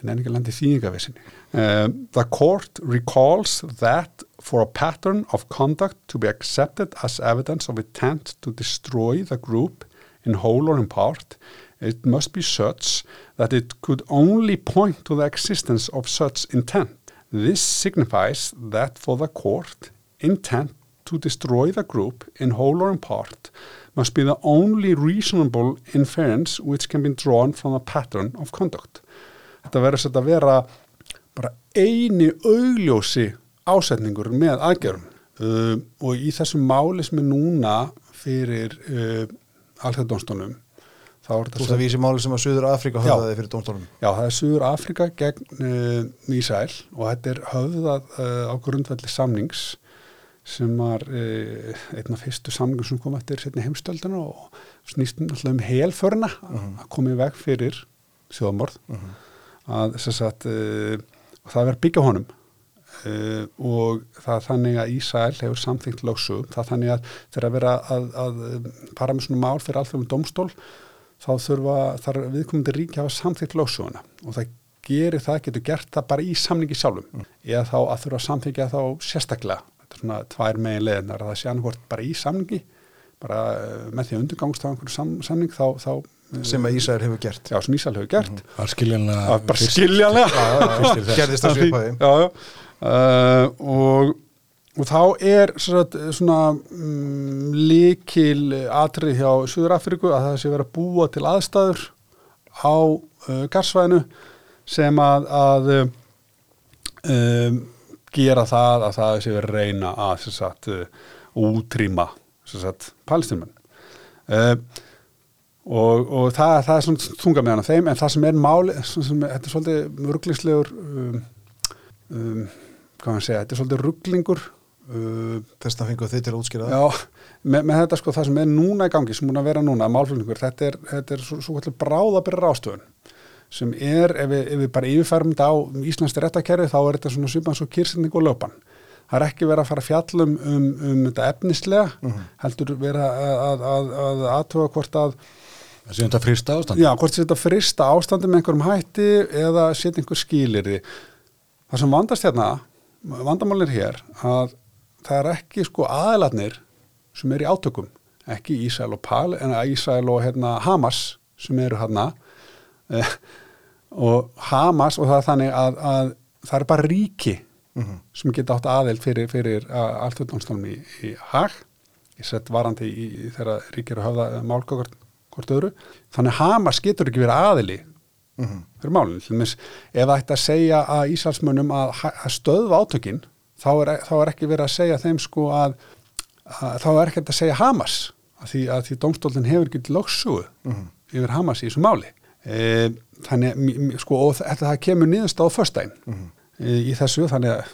en enn ekki landi þýðingavissinni. Um, the court recalls that for a pattern of conduct to be accepted as evidence of intent to destroy the group in whole or in part, it must be such that it could only point to the existence of such intent. This signifies that for the court, intent to destroy the group in whole or in part must be the only reasonable inference which can be drawn from a pattern of conduct. Þetta verður sett að vera bara eini augljósi ásetningur með aðgerum uh, og í þessu máli sem er núna fyrir uh, alþjóðdónstónum þá er Þú veist að vísi máli sem að Suður Afríka Já. höfðaði fyrir dómstólum Já, það er Suður Afrika gegn uh, Ísæl og þetta er höfðað uh, á grundvelli samnings sem var uh, einn af fyrstu samningum sem kom eftir setni heimstölduna og snýst alltaf um helförna að koma í veg fyrir sjóðamorð að sem sagt uh, og það verður að byggja honum. Og það er þannig að Ísæl hefur samþyngt lögsum, það er þannig að þegar að vera að, að um, fara með svona mál fyrir allþjóðum domstól þá þurfa, þar viðkomandi ríki hafa samþykkt lögsöguna og það gerir það, getur gert það bara í samningi sjálfum. Eða þá að þurfa að samþykja þá sérstaklega, þetta er svona tvær megin leðinar, það sé annarkvort bara í samningi bara eh, með því að undirgangst á einhverju sam, samning þá, þá eh, sem að Ísæður hefur gert. Já, sem Ísæl hefur gert. Mm. -hmm. bara skiljanlega. Gerðist já, já. Uh, og, og þá er sagt, svona um, líkil atrið hjá Suður-Afríku að það sé verið að búa til aðstæður á uh, garsvæðinu sem að, að um, gera það að það sé verið að reyna að sagt, uh, útrýma palestinmenn uh, og, og það, það er svona þunga með hana þeim en það sem er máli sem, þetta er svolítið rugglislegur um, um, hvað maður segja, þetta er svolítið rugglingur þess að fengu þið til að útskýra það já, með, með þetta sko það sem er núna í gangi, sem múin að vera núna, málflutningur þetta er, þetta er svo, svo kallar bráðabyrra rástöðun sem er, ef við, ef við bara yfirfærum þetta á Íslands réttakerfi þá er þetta svona svipans og kýrsetning og löpan það er ekki verið að fara fjallum um, um þetta efnislega heldur vera að, að, að, að aðtöfa hvort að Það sé þetta frista ástand. Já, hvort þetta frista ástandi með einhverjum hætti eða setja einhver skilirði. Það sem vandast hérna, vandamálin er hér, að það er ekki sko aðilatnir sem er í átökum, ekki Ísæl og Pal, en Ísæl og hérna, Hamas sem eru hérna eh, og Hamas og það er þannig að, að það er bara ríki sem geta átt aðild fyrir, fyrir alltöðdómstólum í, í Hag ég sett varandi í, í þegar ríkir að höfða málgókart hvort öðru, þannig Hamas getur ekki verið aðili fyrir málinn, til dæmis ef það ætti að segja að Íslandsmönnum að, að stöðva átökin, þá er, þá er ekki verið að segja þeim sko að, að þá er ekki að segja Hamas að því að því domstólinn hefur ekki til lögsugu yfir Hamas í þessu máli. E, þannig sko og þetta það kemur niðurst á föstæn e, í þessu, þannig að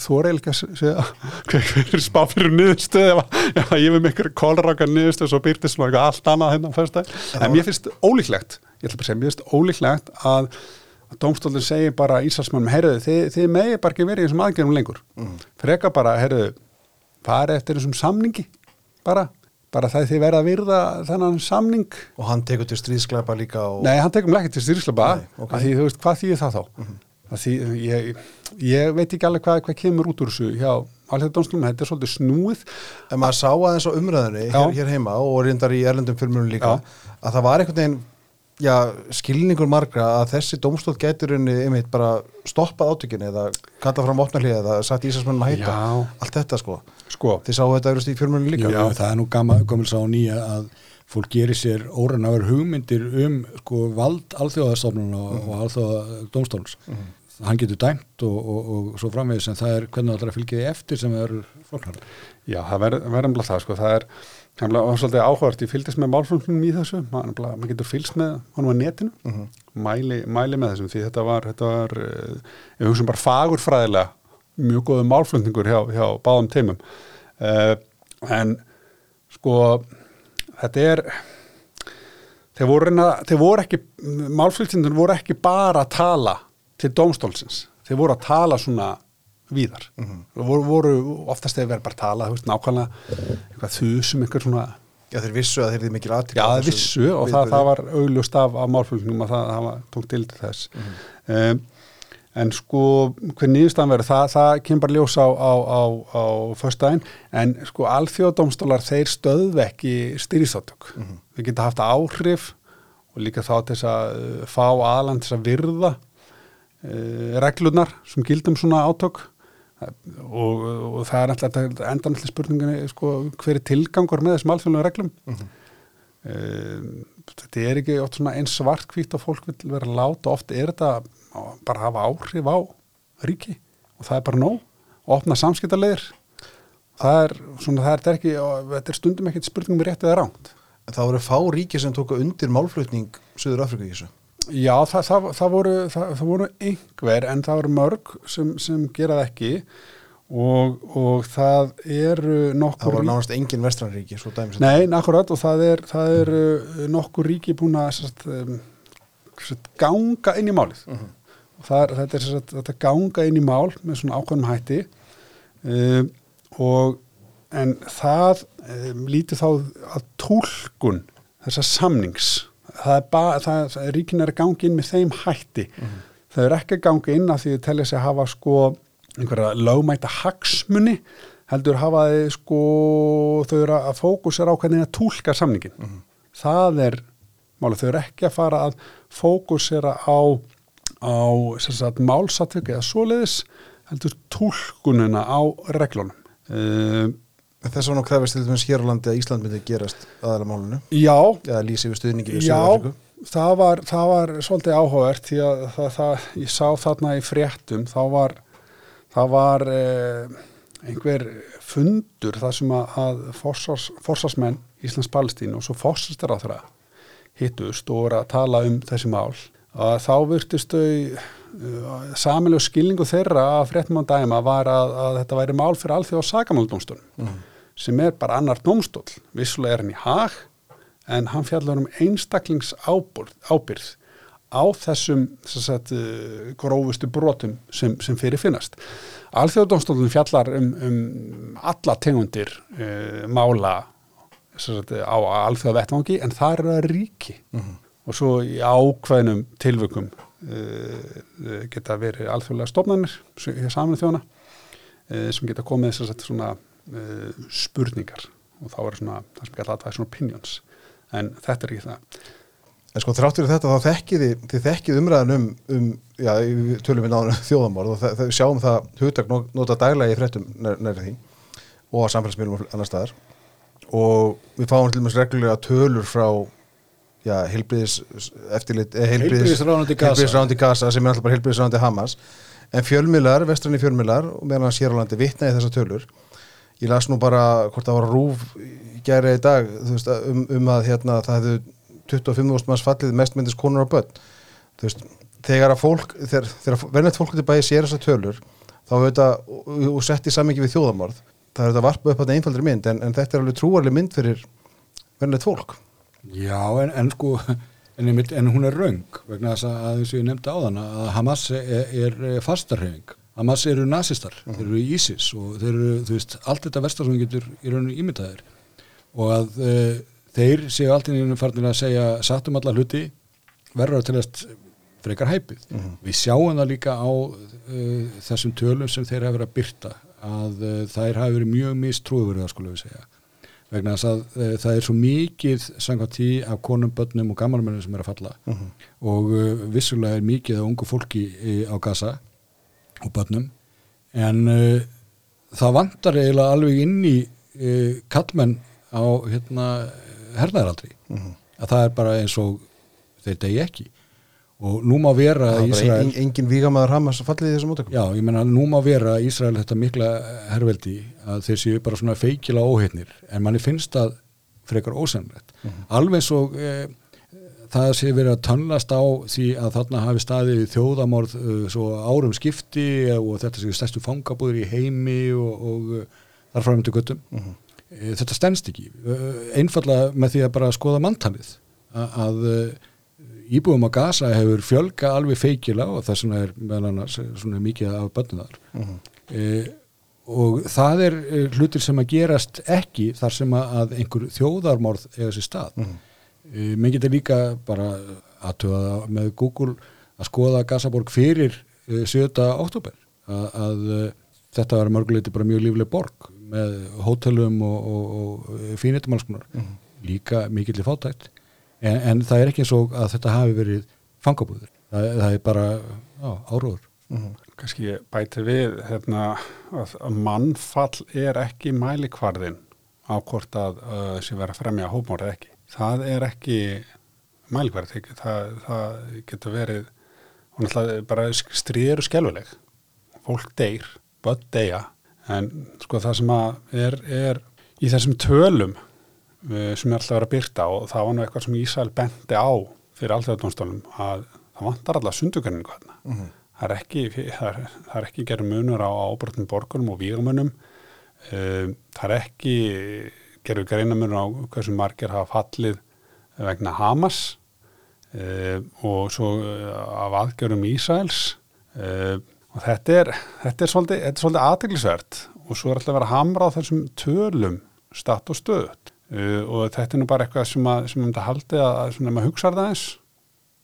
þú er eiginlega að segja hver, er spá fyrir niðurstöð ef, ég við ykkur kólraka niðurstöð svo byrtist svona eitthvað allt annað á föstæn en mér finnst ólíklegt ég ætla bara að segja, mér finnst ólíklegt að að dómstólinn segir bara Íslandsmannum heyrðu, þið, þið megi bara ekki verið í þessum aðgerðum lengur freka bara, heyrðu farið eftir þessum samningi bara, bara það þið verða að virða þennan samning og hann tekur til stríðsklæpa líka og Nei, hann tekum ekki til styrslöpa Nei, ok. að því, þú veist, hvað þýðir það þá? Mm því, ég, ég veit ekki alveg hvað, hvað kemur út úr þessu hjá alþjóðdómslum, þetta er svolítið snúið en maður sá aðeins á umræðinni Já. hér, hér heima og reyndar í erlendum filmunum líka að það var einhvern veginn já, skilningur margra að þessi dómstótt gætur henni einmitt bara stoppað átökinni eða kalla fram opnarlið eða sagt Íslandsmennum að hætta Já. allt þetta sko sko, þið sáu þetta erust í filmunum líka Já, það er nú gama, gömul sá nýja að fólk gerir sér órannáður hugmyndir um sko, vald alþjóðastofnun og, Mhm. og alþjóða dómstóls. Hann getur dæmt og, og, og svo framvegis en það er hvernig það ætlar að fylgja því eftir sem það eru floknar. já, það verður verður það, sko, það er nefnilega var svolítið áhugart, ég fylgdist með málflunum í þessu, maður getur fylgst með honum á netinu, mæli, mæli með þessum, því þetta var, þetta var uh, ég hugsa bara fagurfræðilega mjög góðu málflutningur hjá, hjá báðum teimum. Uh, en sko þetta er þeir voru, reyna, þeir voru ekki málflutningur voru ekki bara að tala til dómstólsins, þeir voru að tala svona víðar voru, voru oftast þeir verið bara að tala veist, nákvæmlega eitthvað þusum einhver svona Já, þeir vissu að þeir eru mikil aðtík Já, það vissu og það, það var augljóst af, af málflutningum að það, það tók til þess. um, en sko, hver nýðustan verður, það, það kemur bara ljós á, á, á, á föstudaginn, en sko alþjóðdómstólar, þeir stöðve ekki styristátök. Mm -hmm. Við geta haft áhrif og líka þá til þess að uh, fá aðland til þess að virða uh, reglunar sem gildum svona átök og, og það er alltaf endan alltaf spurninginni sko, hver er tilgangur með þessum alþjóðlega reglum? Mm -hmm. um, þetta er ekki oft svona eins svartkvít og fólk vil vera lát og oft er þetta bara að hafa áhrif á ríki og það er bara nóg. Og opna samskiptarleðir það er svona það er ekki þetta er stundum ekkert spurningum rétt eða ránt það voru fá ríki sem tóka undir málflutning Suður Afrika í þessu Já, það, það, það, voru, það voru einhver en það voru mörg sem, sem gerað ekki og, og það eru nokkur... Það voru nánast engin vestranríki, svo dæmis. Nei, akkurat og það er, eru nokkur ríki búin að sérst, sérst, ganga inn í málið. Uh -huh. er, þetta er sérst, þetta ganga inn í mál með svona ákveðnum hætti um, og en það um, lítið þá að tólkun þessa samnings það er bara, það, ríkin er að gangi inn með þeim hætti mm -hmm. þau eru ekki að gangi inn að því þau telja sig að hafa sko einhverja lögmæta hagsmunni heldur hafa þau sko þau eru að fókusera á hvernig að tólka samningin mm -hmm. það er máli, þau eru ekki að fara að fókusera á, á málsatök eða svoleiðis heldur tólkununa á reglunum um Þess vegna krefist til þess hér á landi að Ísland myndi gerast aðalega málunu? Já. Eða lýsi við stuðningi við Söðurafriku? Já, það var, það var svolítið áhugavert því að það, það, ég sá þarna í fréttum, þá var, það var eh, einhver fundur þar sem að, að forsvars, forsvarsmenn Íslands-Palestín og svo forsvarstar á þeirra hittust og voru að tala um þessi mál. Að þá virtist þau uh, samilegu skilningu þeirra að fréttum á dæma var að, að þetta væri mál fyrir alþjóð og sagamáldomstun. Mm sem er bara annar domstól, vissulega er hann í hag en hann fjallar um einstaklings ábyrð, ábyrð á þessum sagt, uh, grófustu brotum sem, sem fyrir finnast. Alþjóðdómstólun fjallar um, um alla tegundir uh, mála sagt, á alþjóðvettvangi en það er að ríki mhm. -huh. og svo í ákveðnum tilvökum uh, geta verið alþjóðlega stofnarnir saman þjóna uh, sem geta komið sagt, svona uh, spurningar. Og þá er svona, það sem kallar advice and opinions. En þetta er ekki það. En sko þráttur í þetta þá þekkið þið þekkið umræðan um, um já, tölum við náðum þjóðamorð og það, sjáum það hugtak nota daglega í frettum nærið því og á samfélagsmiðlum og annar staðar. Og við fáum til og með reglulega tölur frá já, heilbriðis eftirlit, eh, heilbriðis ráðandi Gaza. sem er alltaf bara heilbriðis ráðandi Hamas. En fjölmilar, vestranni fjölmilar og meðan hans hér á landi vittnaði þessar tölur ég las nú bara hvort það var rúf gæri í dag veist, um, um að hérna, það hefðu 25.000 manns fallið mest myndist konur á börn. Veist, þegar að fólk þegar, þegar verðnætt fólk til bæði sér þessar tölur þá þetta og sett í samingi við þjóðamorð það þetta varpað upp á þetta einfaldri mynd en, en þetta er alveg trúarlega mynd fyrir verðnætt fólk. Já en, en sko en, en hún er raung vegna þess að eins og ég nefndi á þann að Hamas er, er fastarhefing Hamas eru nazistar, uh -huh. þeir eru ISIS og þeir eru, þú veist, allt þetta vestar sem getur í rauninu ímyndaðir og að uh, þeir séu allt í nýjum farnir að segja sattum alla hluti verður til þess frekar hæpið. Uh -huh. Við sjáum það líka á uh, þessum tölum sem þeir hafa verið að byrta að þær hafi verið mjög mistrúðverða skulum við segja vegna þess að e, það er svo mikið sangað tí af konum, börnum og gammalmennum sem er að falla uh -huh. og e, vissulega er mikið af ungu fólki e, á gasa og börnum en uh, það vantar eiginlega alveg inn í uh, kallmenn á hérna, hernaðaraldri mhm. -huh. að það er bara eins og þeir degi ekki og nú má vera að Ísrael en, engin vígamæður Hamas fallið þessum mótökum já, ég menna nú má vera Ísrael þetta mikla herrveldi að þeir séu bara svona feikila óheitnir en manni finnst það frekar ósennrætt -huh. Mhm. alveg svo eh, það sé verið að tannlast á því að þarna hafi staðið þjóðamorð uh, svo árum skipti og þetta sé stærstu fangabúður í heimi og, og uh, þar fram til göttum uh -huh. e, þetta stennst ekki. Uh, einfalla með því að bara skoða manntalið að uh, íbúum á Gaza hefur fjölga alveg feikila og það er meðal annars svona mikið af bönnuðar -huh. e, og það er uh, hlutir sem að gerast ekki þar sem að, einhver þjóðarmorð eiga sér stað. Uh, menn getur líka bara aðtöða með Google að skoða Gazaborg fyrir uh, 7. oktober að, að uh, þetta var mörguleiti bara mjög lífleg borg með hótelum og, og, og fínitumalskunar mm. líka mikill í fátætt en, en það er ekki eins og að þetta hafi verið fangabúður, það, það er bara áróður mm. Kanski bæti við hérna, að, mannfall er ekki mælikvarðin á hvort að uh, sé vera að fremja hópmór eða ekki. Það er ekki mælikvarð, það, það getur verið og náttúrulega bara stríður og skjálfileg fólk deyr, börn deyja en sko það sem að er, er í þessum tölum uh, sem er alltaf að vera byrta og það var nú eitthvað sem Ísæl bendi á fyrir alltaf að það vantar alltaf sundugarningu hérna. Mm -hmm. Það er ekki, það er, það er ekki gerð munur á ábrotnum borgunum og vígamunum. Það er ekki gerð greina munur á hversu margir hafa fallið vegna Hamas uh, og svo af aðgjörum Ísæls og þetta er, þetta er svolítið, svolítið aðteglisvert og svo er alltaf að vera hamra á þessum tölum statt og stöðut uh, og þetta er nú bara eitthvað sem að, sem þetta haldi að, að svona maður hugsaður það eins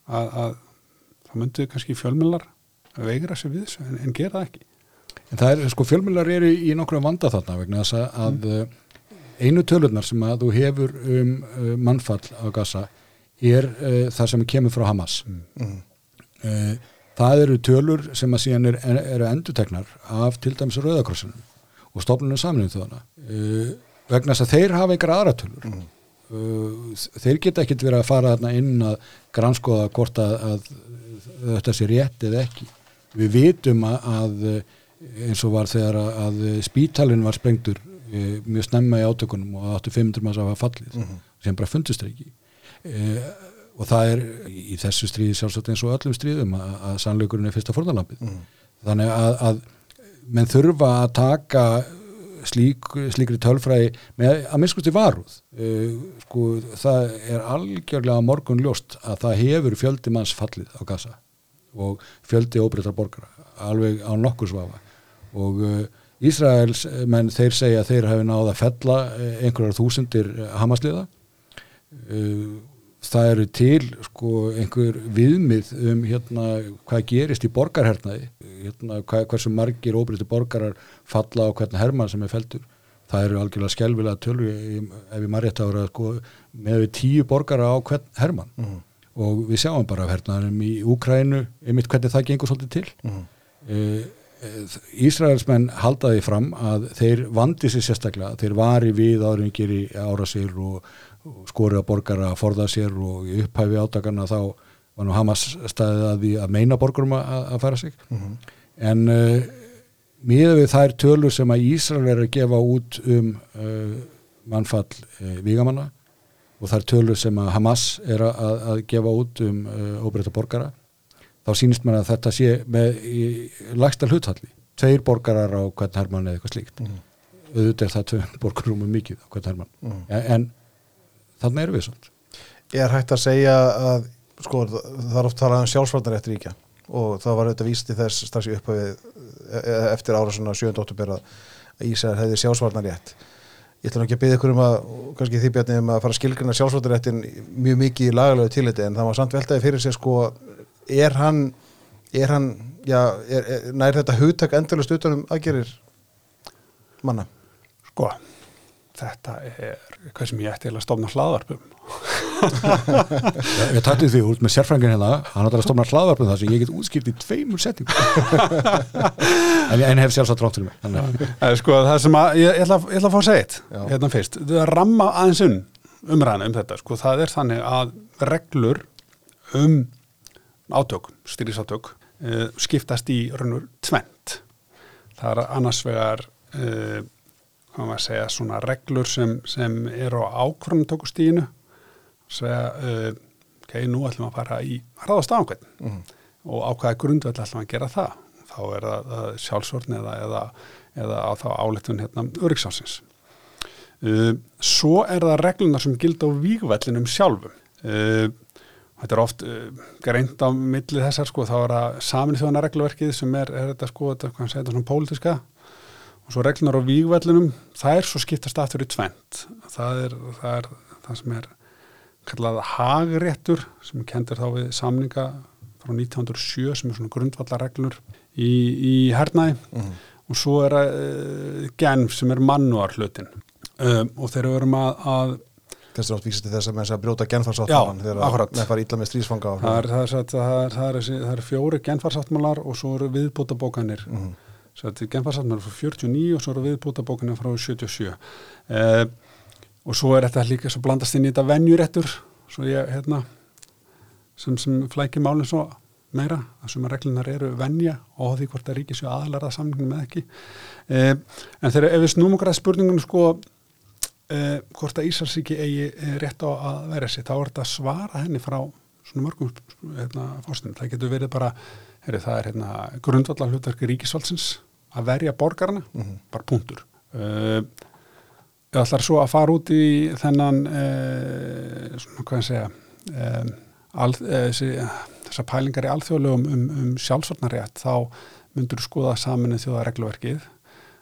að, að það myndi kannski fjölmjölar veigra sig við þessu en, en gera það ekki. En það er, sko, fjölmjölar eru í nokkru vanda þarna vegna þess að mm. Uh, einu tölunar sem að þú hefur um uh, mannfall á gasa er uh, það sem kemur frá Hamas. Mm. uh, það eru tölur sem að síðan eru er enduteknar af til dæmis Rauðakrossunum og stofnunum samlunum þjóðana uh, vegna þess að þeir hafa ykkur aðratölur mm. uh, þeir geta ekkit verið að fara þarna inn að granskoða hvort að, að þetta sé rétt eða ekki. Við vitum að, að eins og var þegar að, að spítalinn var sprengtur uh, mjög snemma í átökunum og 85 manns af að fallið mm -hmm. sem bara fundist það ekki uh, og það er í þessu stríði sjálfsagt eins og öllum stríðum að sannleikurinn er fyrsta forðalampið mm. þannig að menn þurfa að taka slík, slíkri tölfræði með að minnskusti varúð uh, sko það er algjörlega morgun ljóst að það hefur fjöldi manns fallið á gasa og fjöldi óbreytar borgara alveg á nokkur svafa og Ísraels menn þeir segja að þeir hafi náða að fella uh, einhverjar þúsundir hamasliða það eru til sko einhver viðmið um hérna hvað gerist í borgarhernaði hérna hvað, hversu margir óbrytti borgarar falla á hvern herman sem er feltur það eru algjörlega skjálfilega tölvi ef maður rétt að vera sko, með við tíu borgara á hvern herman mm -hmm. og við sjáum bara hernaðarum í Úkrænu, einmitt hvernig það gengur svolítið til mm -hmm. e, Ísraelsmenn haldaði fram að þeir vandi sér sérstaklega, þeir vari við áringir í ára sér og skorið að borgara að forða sér og upphæfi átakana þá var nú Hamas staðið að því að meina borgurum að, að fara sig mm -hmm. en uh, miða við þær tölur sem að Ísrael er að gefa út um uh, mannfall uh, vigamanna og þær tölur sem að Hamas er að, að gefa út um óbreyta borgara þá sínist mann að þetta sé með í lagsta hluthalli tveir borgarar á hvern hermann eða eitthvað slíkt mm. auðvitað er það tveir borgarum um mikið á hvern hermann mm. en, en þannig erum við svona Er hægt að segja að sko, það er oft talað um sjálfsvarnarétt ríkja og það var auðvitað víst í þess strax í upphafið e, e, eftir ára svona 7. óttubér að Ísæðar hefði sjálfsvarnarétt Ég ætla ekki að byggja ykkur um að kannski því bjarni um að fara að skilgruna sjálfsvarnaréttin mjög mikið í lagalögu tiliti en það var samt veltaði fyrir sig sko er hann, er hann já, er, er, nær þetta hugtak endalust utanum aðgerir manna? Sko þetta er hvað sem ég ætti að stofna hlaðvarpum Ég tætti því út með sérfrængin hérna hann ætti að stofna hlaðvarpum þar sem ég get útskipt í tveimur setjum en ég hef sjálfsagt rátt til mig Sko það sem að ég, ég, ætla, ég ætla að fá að segja eitt hérna fyrst, það er ramma aðeins um umræðan um þetta, sko. Það er þannig að reglur um átök, styrjusátök uh, skiptast í raunur tvent það er annars vegar uh, segja, svona reglur sem, sem eru á ákvörnumtökustíinu segja, uh, ok, nú ætlum að fara í hraðast ákveðin mm -hmm. og ákveða grundvöld ætlum að gera það? Þá er það sjálfsvörn eða, eða, eða á þá áletun hérna öryggsásins uh, svo er það reglunar sem gild á vígvellinum sjálfum þetta er oft uh, greint á milli þessar sko, þá er það samin þjóðana regluverkið sem er, er þetta sko, þetta, hvað segir þetta svona pólitiska og svo reglunar á vígvellunum það er svo skiptast aftur í tvent það er það, er, það sem er kallað hagréttur sem kendur þá við samninga frá 1907 sem er svona grundvallarreglur í, í hernæði Mhm. og svo er uh, genf sem er mannúar hlutin um, og þeir eru að, að Kannski átt vísast til þess að að brjóta genfarsátt Já, þegar menn fara illa með strísfanga það er, það það það er, það það fjóri genfarsáttmálar og svo eru viðbúta bókanir þetta er genfarsáttmálar frá 49 og svo eru viðbúta bókanir frá 77 uh, og svo er þetta líka svo blandast inn í þetta venjurettur svo ég, hérna sem, sem flækir málinn svo meira að sem að reglunar eru venja og því hvort að ríki séu aðlæra samningum með ekki. Uh, en þegar ef við snúum okkur að spurningunum sko uh, hvort að Ísarssíki eigi eh, rétt á að vera sér, þá er þetta svara henni frá svona mörgum hérna, fórstundum. Það getur verið bara, heyri, það er hérna, grundvallar hlutverki ríkisvaldsins að verja borgarna, bara punktur. Uh, ég ætlar svo að fara út í þennan, uh, svona hvað ég segja, um, al, þessar pælingar í alþjóðlegum um, um sjálfsvarnarétt, þá myndur skoða saminu þjóðaregluverkið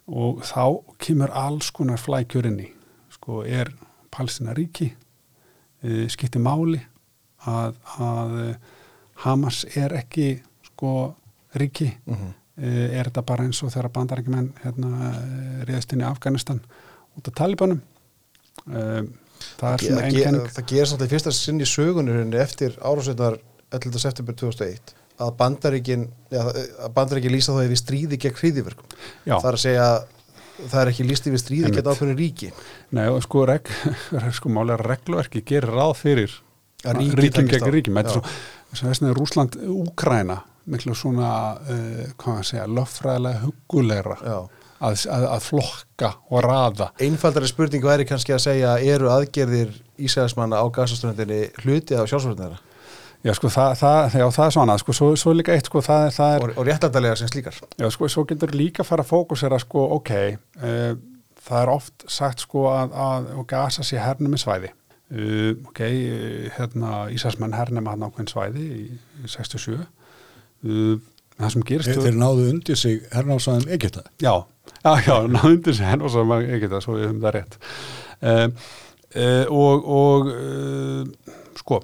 og þá kemur alls konar flækjur inn í sko er Palestina ríki e, skipti máli að, að eh, Hamas er ekki sko ríki Mhm. e, er þetta bara eins og þegar bandarækjumenn hérna riðast inn í Afganistan út af Talibanum e, það svona það, einkenning það gerist alltaf í fyrsta sinn í sögunurinn eftir árásveitnar 11. september 2001 að bandaríkin ja, að bandaríkin lýsa þá yfir stríði gegn hriðiverkum það er að segja það er ekki lýst yfir stríði gegn ákveðinu ríki. Nei, sko, reg, sko málega regluverki gerir ráð fyrir á. gegn er svo, þess vegna er Rúsland Úkræna miklu svona uh, hvað að segja, löffræðilega hugulegra að, að, að flokka og raða. Einfaldari spurning væri kannski að segja eru aðgerðir Ísæðismanna á gasaströndinni hluti af sjálfsvörðinara Já, sko, það, það, já, það er svona, sko, svo, svo er líka eitt, sko, það, það er, og, og réttlættalega sem slíkar já, sko, svo getur líka fara að fókusera, sko, ok, uh, það er oft sagt, sko, að, að og gasa sér hernum í svæði. Uh, ok, uh, hérna, Ísasmenn hernum að nákvæm svæði í, í 67. Uh, það sem gerist... Þeir, þeir náðu undir sig hernásaðum Egypta. Já, já, já, sem henn og sem maður ekki það, svo við höfum það rétt. Uh, uh, og, og uh, sko,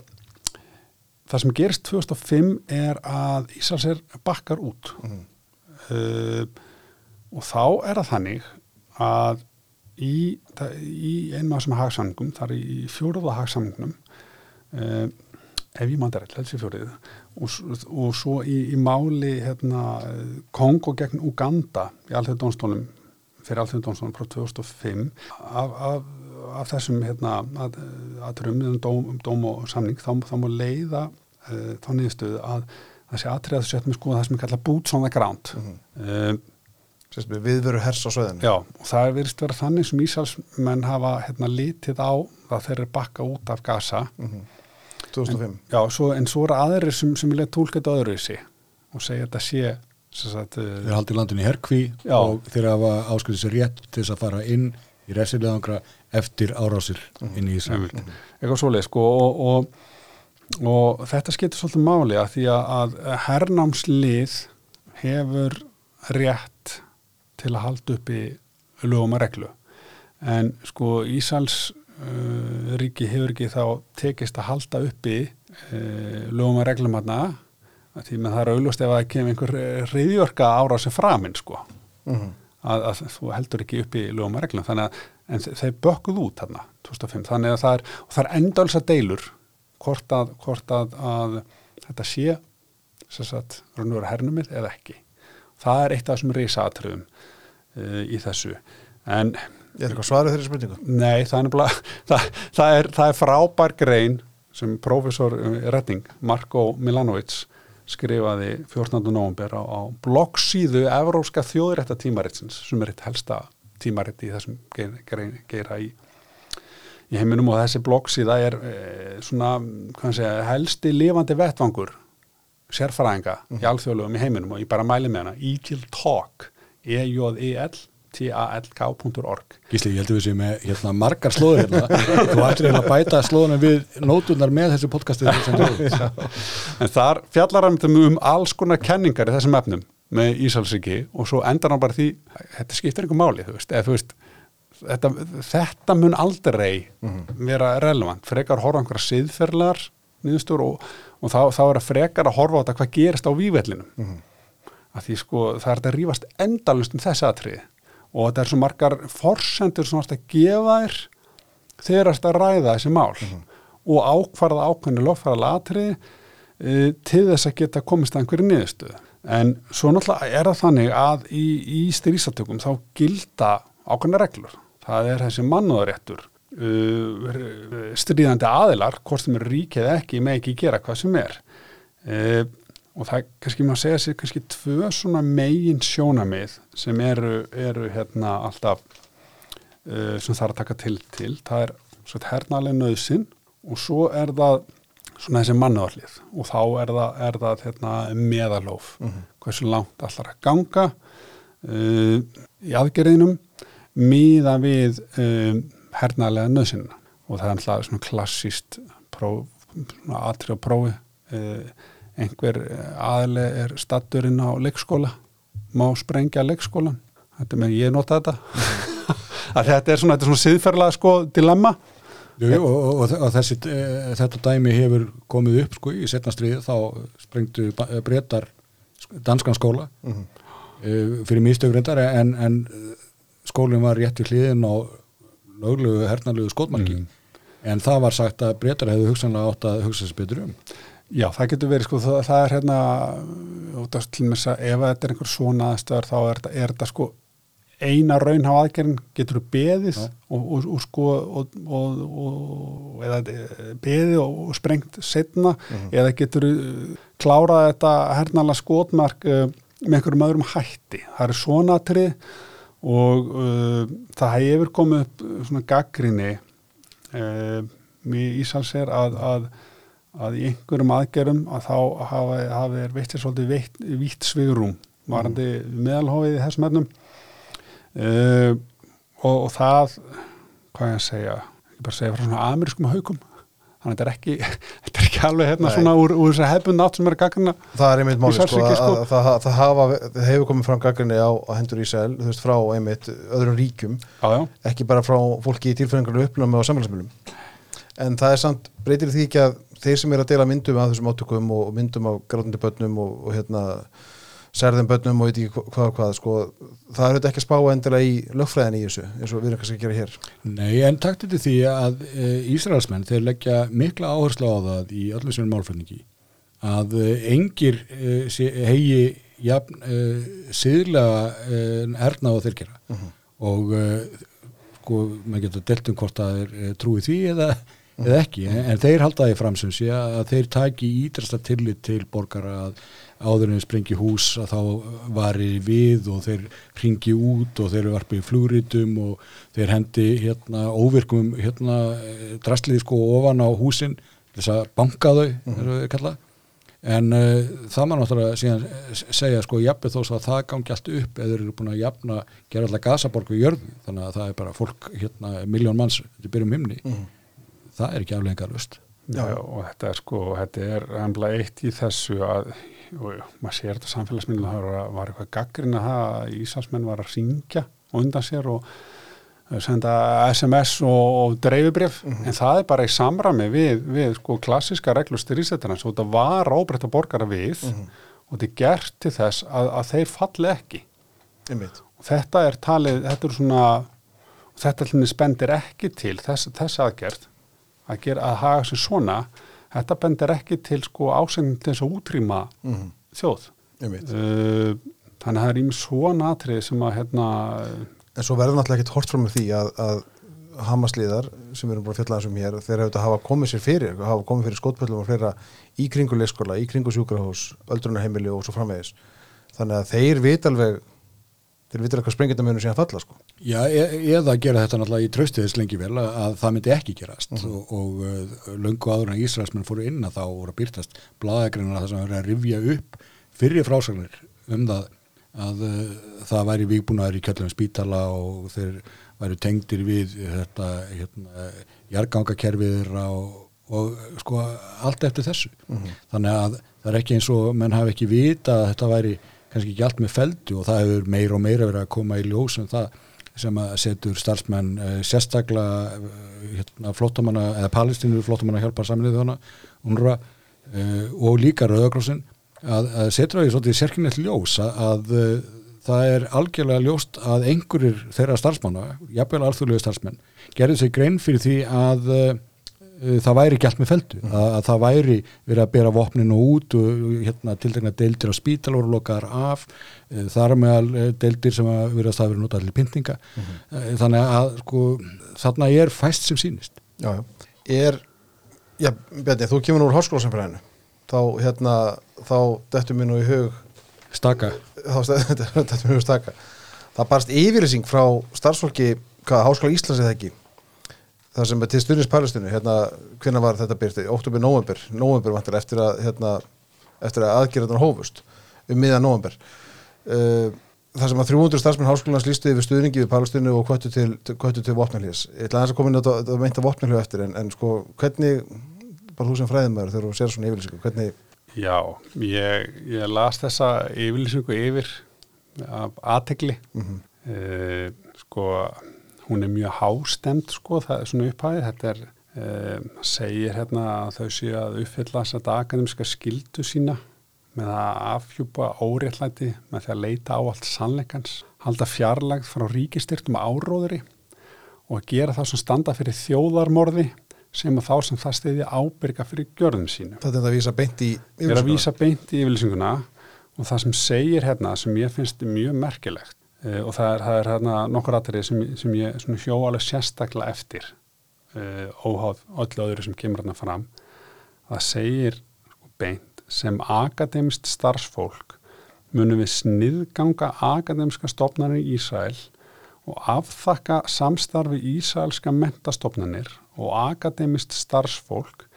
það sem gerist 2005 er að Íslandsir bakkar út. Uh, og þá er það þannig að í, í einum af þessum hagsamningum, það er í fjóruða hagsamningnum, uh, ef ég það rétt, helsi fjórið, og, og svo í, í máli hérna, Kongo gegn Uganda í alþjóð dónstólum fyrir alþjóð dónstólum frá 2005 af, af, af þessum hérna, að, að um dóm, dóm og samning þá, þá má leiða uh, þá niðurstöðu að þessi atriða þessu setjum sko það sem er kallað boots on the ground. Mm Sérst með viðveru hers á sveðinu Já, og það er verið vera þannig sem Ísælsmenn hafa hérna, litið á það þeir eru bakka út af Gaza. 2005 Já, svo, en svo eru aðrir sem, sem vilja tólka þetta öðru í sig og segja þetta sé sem sagt, Þeir uh, haldi landinu í herkví Já. og þeir hafa áskriðið sér rétt til þess að fara inn í resilegangra eftir árásir inn í Ísrael. einmitt, eitthvað svoleið sko og, og, og þetta skiptir svolítið máli að því að, hernámslið hefur rétt til að halda upp í lögum að reglu. En sko Ísals uh, ríki hefur ekki þá tekist að halda uppi uh, lögum að reglum aðna því með það er auðlust ef að kemur einhver reyðjörka ára sem framinn sko. Mhm. að, að þú heldur ekki upp í lögum að reglum. Þannig að þeir bökkuð út þarna 2005 þannig að það er, það er endalsa deilur hvort að, hvort að, að þetta sé sagt raunveru hernumið eða ekki það er eitt af þessum risatriðum uh, í þessu en er eitthvað svarið þeirri spurningu Nei, það er það, það, er, það er frábær grein sem professor eh, Redding, Marko Milanovic, skrifaði 14. november á, á bloggsíðu Evróska þjóðrætta tímaritsins sem er eitt helsta tímaritt í þessum geira í, í heiminum og þessi bloggsíða er e, svona, hvað segja, helsti lifandi vettvangur sérfræðinga í alþjóðlegum í heiminum og ég bara mæli með hana, Eagle Talk E E-J-E-L talk.org Gísli, ég held að við séum með hérna, margar slóður hérna. Þú ættir að bæta slóðuna við nótunar með þessu podcastið. En þar fjallar hann um alls konar kenningar í þessum efnum með Ísalsriki og svo endar hann bara því þetta skiptir einhver máli, þú veist, eða þú veist þetta, þetta mun aldrei vera relevant, frekar horfa einhverja siðferðlar niðurstur og, og þá, þá er að frekar að horfa á þetta hvað gerist á vývellinum að því sko það er að rífast endalust um þessi atriði. Og þetta er svo margar forsendur sem að gefa þér það að ræða þessi mál. Og ákvarða ákveðinu lofæðala atriði e, til þess að geta komist að einhverju niðurstöðu. En svo náttúrulega er það þannig að í, í strísatökum þá gilda ákveðna reglur. Það er þessi mannúðaréttur uh, stríðandi aðilar, hvort sem er ríkið eða ekki, með ekki gera hvað sem er. Uh, og það kannski maður að segja sér kannski tvö svona megin sjónamið sem eru, eru hérna alltaf uh, sem það er að taka til til. Það er svona hernaðlega nöðsinn og svo er það svona þessi mannuðarlið og þá er það, er það hérna, meðalóf hversu langt allar að ganga uh, í aðgerðinum miða við um, hernaðlega nöðsynna og það er alltaf svona klassíst próf, svona atrið á prófi. Uh, einhver aðli er statturinn á leikskóla má sprengja leikskólan þetta með ég nota þetta. Að þetta er svona, þetta er svona siðferðlega sko dilemma. Jú, og, og, og þessi, e, þetta dæmi hefur komið upp sko í setnastriði þá sprengtu breytar danskan skóla Mhm. e, fyrir místögrindar en, en skólinn var rétt við hliðin á löglegu hernalegu skotmarki. En það var sagt að breytar hefðu hugsanlega átt að hugsa sér betur um. Já, það getur verið, sko, það, það er hérna út af til með þess að ef þetta er einhver svona aðstöðar þá er þetta, er þetta sko eina raun á aðgerðin? Getur beðið Já. og, og, og sko og, og, og eða eh, beðið og, og sprengt setna eða getur þú klárað þetta hernala skotmark uh, með einhverjum öðrum hætti. Það er svona atrið og uh, það hefur komið upp uh, svona gaggrinni uh, í Ísalsér að, að að í einhverjum aðgerum að þá hafa, er veittir svolítið veitt, vítt svigurum varandi meðalhófið í þessum efnum. Uh, og, og það hvað ég að segja ekki bara segja frá svona amerískum haukum þannig að þetta er ekki, þetta er ekki alveg hérna Nei. svona úr, úr þessar hefbund átt sem er gaggrina það er einmitt máli sko, Svartsengi, að, sko. að, það, það, hafa, það hefur komið fram gaggrinni á, á hendur Ísæl þú veist frá einmitt öðrum ríkjum já, já, ekki bara frá fólki í tilfæringarlu upplöfum og samfélagsmiðlum en það er samt, breytir því ekki að þeir sem er að deila myndum af þessum átökum og, myndum af grátandi börnum og, og hérna særðum börnum og veit ekki hvað hvað sko, það er auðvitað ekki að spá endilega í lögfræðin í þessu, eins og við erum kannski að gera hér. Nei, en takt til því að e, Ísraelsmenn, þeir leggja mikla áherslu á það í öllum sem málflutningi að e, engir e, hegi jafn e, síðlega e, erna og þeir gera. Og e, sko, maður getur delt um hvort það er e, trúið því eða, eða ekki, en, en þeir halda því fram sem sé að þeir taki ídrasta tillit til borgara að áður en sprengi hús að þá vari við og þeir ringi út og þeir varpi flugritum og þeir hendi hérna óvirkum hérna drastlið sko ofan á húsin þess að banka þau, mm -hmm. en uh, það maður náttúrulega síðan segja sko jafnveg þó að það gangi allt upp eða þeir eru búin að jafna gera alltaf gasaborg við jörðu, þannig að það er bara fólk hérna, miljón manns, þetta byrjum himni. Það er ekki aflega lust já, já, og þetta er sko, þetta er ennbla eitt í þessu að og, maður sér þetta samfélagsmyndu það var, eitthvað gaggrinn að það að Íslandsmenn var að ringja undan sér og eh, senda SMS og, og dreifibrif en það er bara í samrami við, við sko klassiska reglur styrýsettarnas og þetta var ábreytta borgara við og þetta er gert til þess að, að þeir falli ekki. Og þetta er talið, þetta er svona þetta hlinni spendir ekki til þess, þess aðgerð að, gera, að haga sem svona þetta bendir ekki til sko ásendin til þess að útrýma Mhm. þjóð einmitt. uh, þannig að það er ímið svona atrið sem að hérna en svo verður náttúrulega ekkert hort frá með því að, að Hamasliðar sem við erum bara fjallaðum sem hér þeir hefur hafa komið sér fyrir hafa komið fyrir skotpöllum og fleira í kringu leikskóla, í kringu sjúkrahús, öldrunarheimili og svo framvegis þannig að þeir vit alveg þeir vitur eitthvað sprengjandamönu síðan falla sko. Já, e eða gera þetta náttúrulega í traustiðis lengi vel að, að það myndi ekki gerast. Og, og uh, löngu áður en Ísraelsmenn fóru inn að þá voru að byrtast blaðagreinar það sem verið að rifja upp fyrir frásagnir um það að uh, það væri vígbúnaður í kjöllum spítala og þeir væri tengdir við þetta hérna, jargangakerfið þeirra og, og sko allt eftir þessu. Þannig að það er ekki eins og menn hafi ekki vita að þetta væri kannski ekki allt með feldu og það hefur meira og meira verið að koma í ljós en það sem að setur starfsmenn uh, sérstaklega uh, hérna, flóttamanna eða palestínur flóttamanna hjálpar saminnið þjóna UNRWA uh, og líka Rauðakrossin að, að setur það í svolítið sérkynnet ljós að, að það er algjörlega ljóst að einhverjir þeirra starfsmanna, jafnvel alþjóðlegu starfsmenn, gerði sig grein fyrir því að það væri allt með feldu, að, að það væri verið að bera vopninu út og hérna, tildegna deildir á spítal voru lokaðar af, uh, þar meðal uh, deildir sem að verið að það verið notað til pyntinga, uh, þannig að sko, þarna er fæst sem sýnist. Já. Er, já, Bjarni, þú kemur úr háskólasamfélaginu þá, hérna, þá dettur mér nú í hug Staka. þá dettur mér í hug staka. Það barst yfirlýsing frá starfsfólki hvað, Háskóla Íslands eða ekki það sem er til stundins pælustinu hérna, hvenær var þetta byrti, óttubur, november november vantar eftir að hérna, eftir að aðgerðan hófust um miðan november uh, það sem að 300 starfsmenn háskólanans lístu yfir stuðningi við pælustinu og kvöttu til, til vopnarlýs ég ætla að koma inn þetta- þetta meinta vopnarlýs eftir en, en sko, hvernig bara þú sem fræðimæður þegar þú sér svona yfirlýsingu hvernig, Já, ég, ég las þessa yfirlýsingu yfir af aðtegli mm sko, hún er mjög hástemt sko, það er svona upphæði þetta er, uh, segir hérna að þau séu að uppfylla þess akademiska skildu sína með að afhjúpa óréttlæti með því að leita á allt sannleikans halda fjarlægð frá ríkistyrtum áróðuri og að gera það sem standa fyrir þjóðarmorði sem að þá sem það stiði ábyrga fyrir gjörðum sínum. Þetta er að vísa beint í er að vísa beint í yfirlýsinguna og það sem segir hérna sem ég finnst mjög merkilegt uh, og það er, það er hérna nokkur aðrið sem, sem ég hjó alveg sérstaklega eftir uh, óháð öllu öðru sem kemur hérna fram það segir sko, beint sem akademist starfsfólk munum við sniðganga akademiska stofnarnir í Ísrael og afþakka samstarfi Ísraelska mentastofnanir og akademist starfsfólk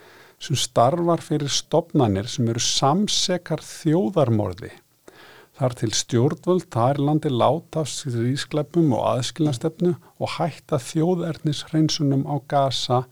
sem starfar fyrir stopnannir sem eru samsekar þjóðarmorði. Þar til stjórnvöld þar í landi láta af stríðskleppum og aðskilnastefnu og hætta þjóðernis hreinsunum á Gaza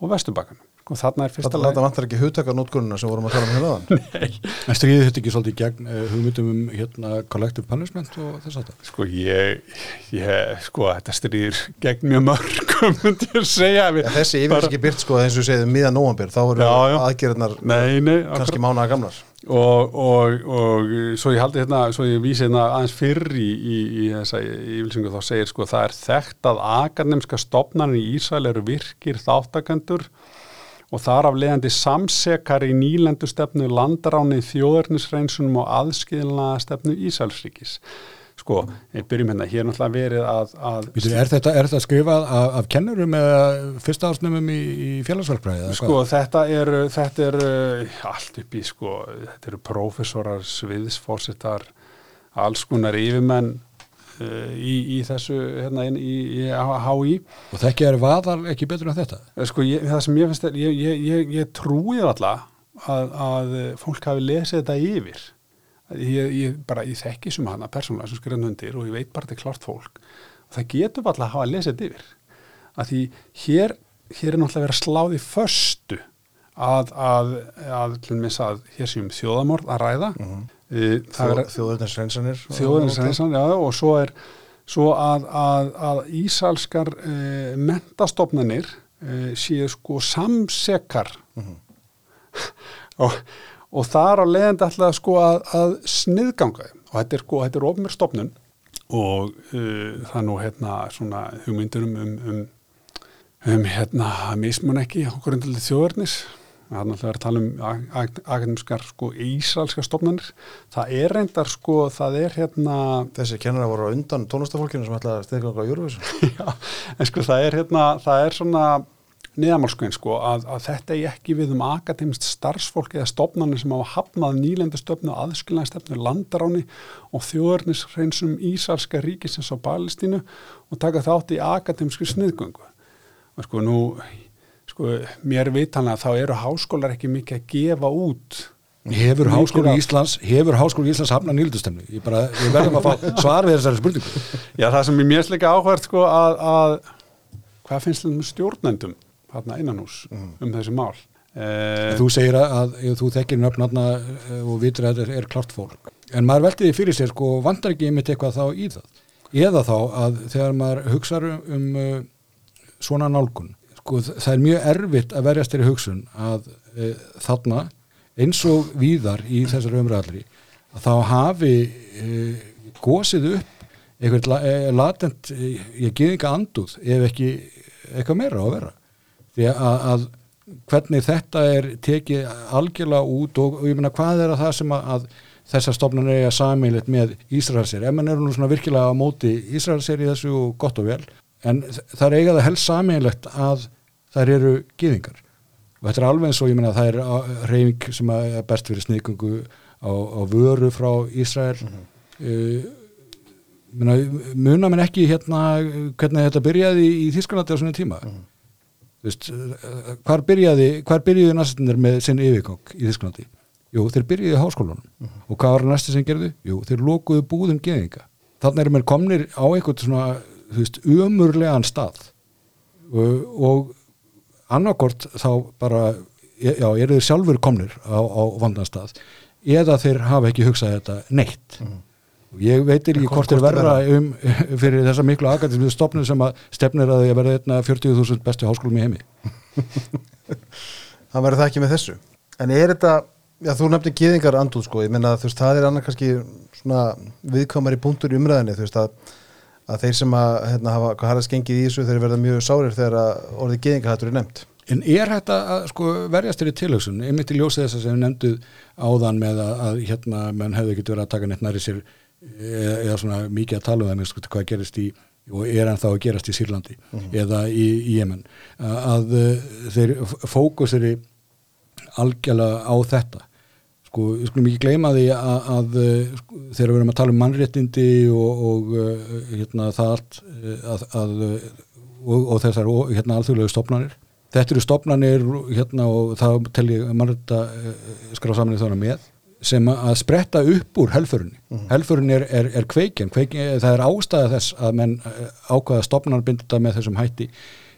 og Vesturbakkanum. Sko þarna er fyrsta þetta, þetta vantar ekki hugtakarnótkununa sem vorum að tala um hérna aðan En stríðið þetta ekki svolítið gegn uh, hugmyndum um hérna collective punishment og þess að þetta? Sko ég, ég, sko þetta stríðir gegn mjög mörgum, myndi ég segja. ja, þessi yfirlýsingi byrt sko eins og segðum miðan nóvambir, þá já. aðgerðnar Nei, nei, kannski mánaða gamlar og, og, og svo ég haldi hérna, svo ég vísi hérna aðeins fyrr í, í, í þessa yfirlýsingu þá segir sko það er þekkt að akademska stopnarnir í Ísrael eru virkir þáttakendur og þar af leiðandi samsekar í nýlendu stefnu landaráni þjóðarnisreinsunum og aðskilna stefnu Ísraelsríkis. Sko, ég byrjum hérna, hér náttúrulega verið að, að Býtur, er, þetta, er þetta skrifað af, af kennurum eða fyrsta ársnumum í, í félagsverkbræði? Sko þetta er, þetta er uh, allt upp í sko, þetta eru prófessorar, sviðsfórsetar, alls konar yfirmenn í, í þessu hérna inn í, í HÍ. Og þekki er vaðal ekki betur en þetta? Sko ég, það sem ég finnst er, ég, ég, ég, ég trúið alltaf að, að fólk hafi lesið þetta yfir. Ég, ég bara, ég þekki sem hana persónulega sem skriðan undir og ég veit bara þetta er klárt fólk. Og það getur alltaf að hafa lesið þetta yfir. Að því hér, hér er náttúrulega verið að sláði föstu að, að, að, að, að hér séum þjóðamorð að ræða. Mm -hmm. Þjóð, þjóðurnis reynsanir þjóðurnis reynsanir, já, og svo er svo að, að, að ísalskar uh, mentastofnanir uh, séu sko samsekar. Mm -hmm. og, og þar á leiðandi alltaf sko að, að sniðganga og þetta er sko, þetta er ofnir stofnun. Og uh, það nú hérna svona hugmyndurum um, um, um hérna mismun ekki okkur undir þjóðurnis það er náttúrulega að tala um akademiskar sko ísralska stofnanir. Það er reyndar sko, það er hérna þessi kennara voru undan tónlistafólkinu sem ætlaði að stegja á Júruvísun Já, en sko það er hérna það er svona neðamálskvein sko að, að þetta er ekki við um akademist starfsfólk eða stofnanir sem hafa hafnað nýlendastöfnu, aðskilnaðstefnu, landaráni og þjóðurnisreinsum ísarska ríkisins á Palestínu og taka þátt í akademsku sniðgöngu. Og sko nú sko, mér vitanlega þá eru háskólar ekki mikið að gefa út. Hefur Háskóli Íslands hefur Háskóli Íslands hafna nýldustemni ég, bara, ég verðum að fá svar við þessari spurningu. Já, það sem er mjög slikka áhverð sko að, að hvað finnst þetta með stjórnendum hérna innan hús mm. um þessi mál? Eh, þú segir að, að þú þekkir nöfnarna og vitur að þetta er, er klart fólk. En maður veldi því fyrir sér sko vandar ekki einmitt eitthvað þá í það? Eða þá að þegar maður hugsa um, um uh, svona nálgun sko það er mjög erfitt að verjast þeirri hugsun að uh, þarna eins og víðar í þessari umræðalri að þá hafi uh, gósið upp la, eh, latent ég geði ekki anduð ef ekki eitthvað meira að vera. Því að, að hvernig þetta er tekið algjörlega út og, og ég meina hvað er að það sem að, að þessar stofnun er að sameilit með Ísraelseri, ef mann eru nú svona virkilega á móti Ísraelseri þessu gott og vel en það er eigað að helst sameilegt að þær eru gýðingar og þetta er alveg eins og ég meina það er reyning sem er best fyrir sniðgöngu á, á vöru frá Ísrael. Mm -hmm. uh, Muna, muna minn ekki hérna hvernig þetta byrjaði í, Þísklandi á svona tíma? Mm. Vist, hvar byrjaði hvar byrjuði næstinir með sinn yfirgang í Þísklandi jú þeir byrjuði í háskólanum. Mm. og hvað var næstin sem gerðu? Jú þeir lókuðu búðum geðinga þannig er mér komnir á einhvern svona þú veist umurlegan stað. Og, og annarkort þá bara já eru þeir sjálfur komnir á, á vandanstað eða þeir hafa ekki hugsað þetta neitt. Mm ég veitir ekki hvort er verra um, fyrir þessa miklu akatísmu stopnum sem að stefnir að því að verða einna 40.000 bestu háskólum í heimi. Það verður það ekki með þessu. En er þetta, já þú nefnir gíðingar andúð sko, ég menna þú veist það er annað kannski svona viðkomar í punktur umræðinni þú veist að, að þeir sem að hérna, hafa harðast gengið í þessu þeir verða mjög sárir þegar orðið gíðingarhættur er nefnt. En er þetta að sko verjast í tilhugsun, einmitt í ljósið þess að sem nefnduð áðan með að, að hérna menn hefði ekkert verið að taka neitt næri sér eða, eða svona mikið að tala um það sko, hvað gerist í og er hann þá að gerast í Sýrlandi mm -hmm. eða í, Jemen. Að þeir fókusir algjörlega á þetta sko, við skulum ekki gleyma því að, að sko, þegar við erum að tala um mannréttindi og, og hérna það allt að, að og, og þessar hérna alþjóðlegu stopnarnir þetta eru stopnarnir hérna og það telji mannrétta skrá saman í þána með sem að spretta upp úr helfurunni mm helfurunni er, er, er kveikin. kveikin það er ástæða þess að menn eh, ákvaða stopnarbindita með þessum hætti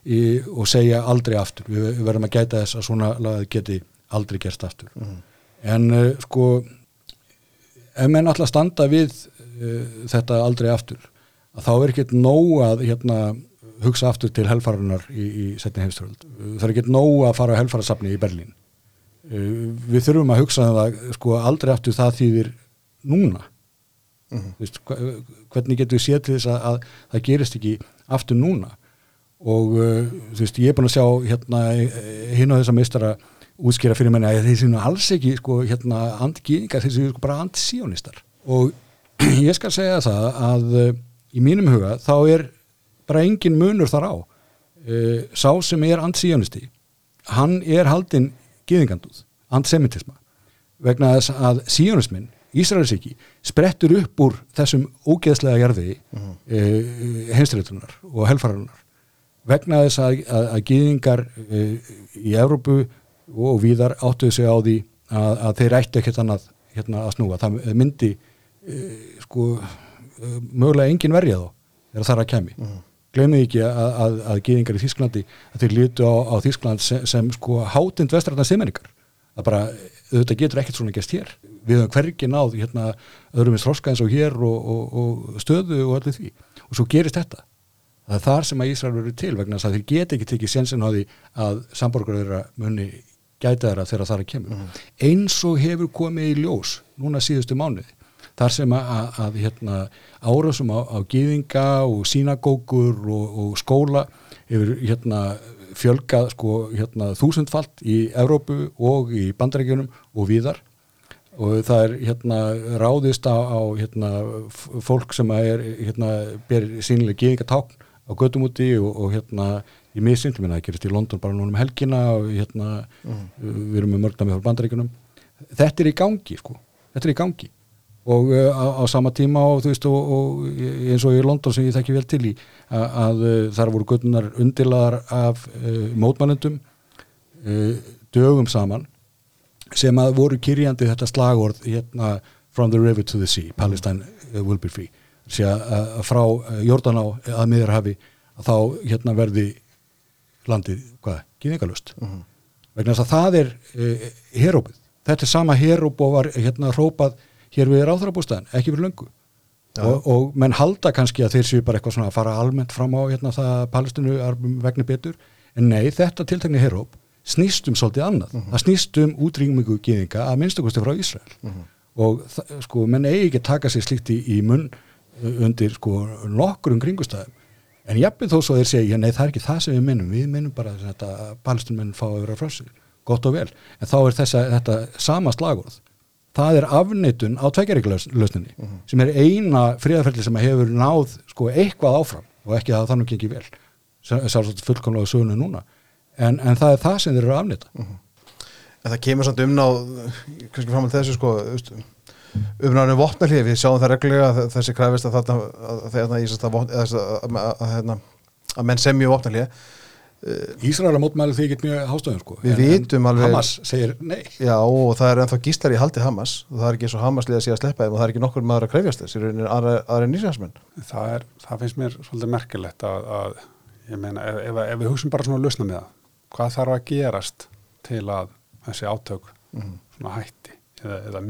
í, og segja aldrei aftur. Við, við verðum að gæta þess að svona geti aldrei gerst aftur. Mm. En uh, sko ef menn alltaf standa við uh, þetta aldrei aftur að þá er ekkert nóg að hérna, hugsa aftur til helfarunar í, í setni heimströld það er ekkert nóg að fara á helfarasafni í Berlín. Eh, við þurfum að hugsa um það sko aldrei aftur það þýðir núna. Mm -hmm. Vist, hvernig getur við séð til þess að, að það gerist ekki aftur núna? Og uh, þú veist ég er búin að sjá hérna hinn á þessa meistara útskýra fyrir menni að þeir séu alls ekki sko hérna andgýningar þeir séu sko bara andsíónistar og ég skal segja það að uh, í mínum huga þá er bara engin munur þar á. Uh, sá sem er andsíónisti hann er haldinn gýðinganduð, antisemitisma vegna þess að síjónismin Ísraelsíki sprettur upp úr þessum ógeðslega jarði mm -hmm. e, heimstrætunar og helfararunar vegna þess að, að, að gýðingar í Európu og víðar áttuðu sig á því að, að þeir ættu ekkert annað hérna að snúa, það myndi e, sko mögulega engin verja þá þegar það er að kemi mm glemði ekki að, að, að geðingar í Þísklandi að þeir lítu á, á Þískland sem, sem sko hátind vestræðna semmenningar það bara, auðvitað getur ekkert svona gæst hér. Við höfum hvergi náð hérna öðrum eins roska eins og hér og, og, og stöðu og allir því. Og svo gerist þetta. Það er þar sem að Ísrael verður til vegna þess að þeir geta ekki tekið sénsinn á því að samborgar þeirra munni gæta þeirra þegar það er að kemur mm. eins og hefur komið í ljós núna síðustu mánuði þar sem að, að, að hérna, árásum á, á gýðinga og sínagókur og, og skóla hefur hérna, fjölgað sko, hérna, þúsundfalt í Evrópu og í bandarækjunum og víðar og það er hérna ráðist á, á hérna fólk sem er hérna ber sínilega gýðingatákn á gödum úti og, og hérna í miðsindum, það gerist í London bara núna um helgina og hérna mm. við erum með mörgna með bandaríkunum þetta er í gangi sko, þetta er í gangi. Og uh, á, á sama tíma og þú veist og, og eins og í London sem ég þekki vel til í að, að uh, þar voru guttunar undilaðar af uh, mótmælendum dögum saman sem að voru kyrjandi þetta slagord hérna from the river to the sea, Palestine will be free. Sér að frá Jórdan á að miðurhafi að þá hérna verði landið, hvað, kynningalust uh mhm. -huh. vegna þess að það er herópið, þetta er sama heróp og var hérna hrópað hér við ráðhrabústæðin, ekki fyrir löngu. Já. og, og menn halda kannski að þeir séu bara eitthvað svona að fara almennt fram á hérna, það að Palestinu vegna betur. En nei, þetta tiltekni heróp snýst um svolítið annað, það snýst um útrýmingu gýðinga að minnstakosti frá Ísrael. Og það, sko, menn eigi ekki taka sér slíkt í, munn uh, undir sko nokkurum kringustæðum en jafnveg þó svo þeir segja, nei það er ekki það sem við minnum, við minnum bara þetta að palestinmenn fá að vera frá sig, gott og vel. En þá er þessa, þetta sama slagorð. Það er afneitun á tvekjaríklausninni sem er eina fríðarferðli sem hefur náð sko eitthvað áfram. Og ekki að það þannig ekki vel. Sálsagt fullkomlega sögunu núna. En, en það er það sem þeir eru að afneita. En það kemur samt umná kannski fram að þessu sko umnáðinu vopnarlið, við sjáum það reglulega þessi kræfist að þarna að, að, menn semju vopnarlið Ísraela mótmæli því ekki mjög hástöðum sko. Við vitum alveg Hamas segir nei. Já og það er ennþá gíslar í haldi Hamas og það er ekki eins og Hamas liða síðan að sleppa þeim og það er ekki nokkur maður að krefjast þess í rauninni aðra, aðra nýsjásmenn það, er, það finnst mér svolítið merkilegt að, að ég meina ef, ef, ef við hugsim bara svona að lusna með það hvað þarf að gerast til að þessi átök svona hætti eða, eða ha,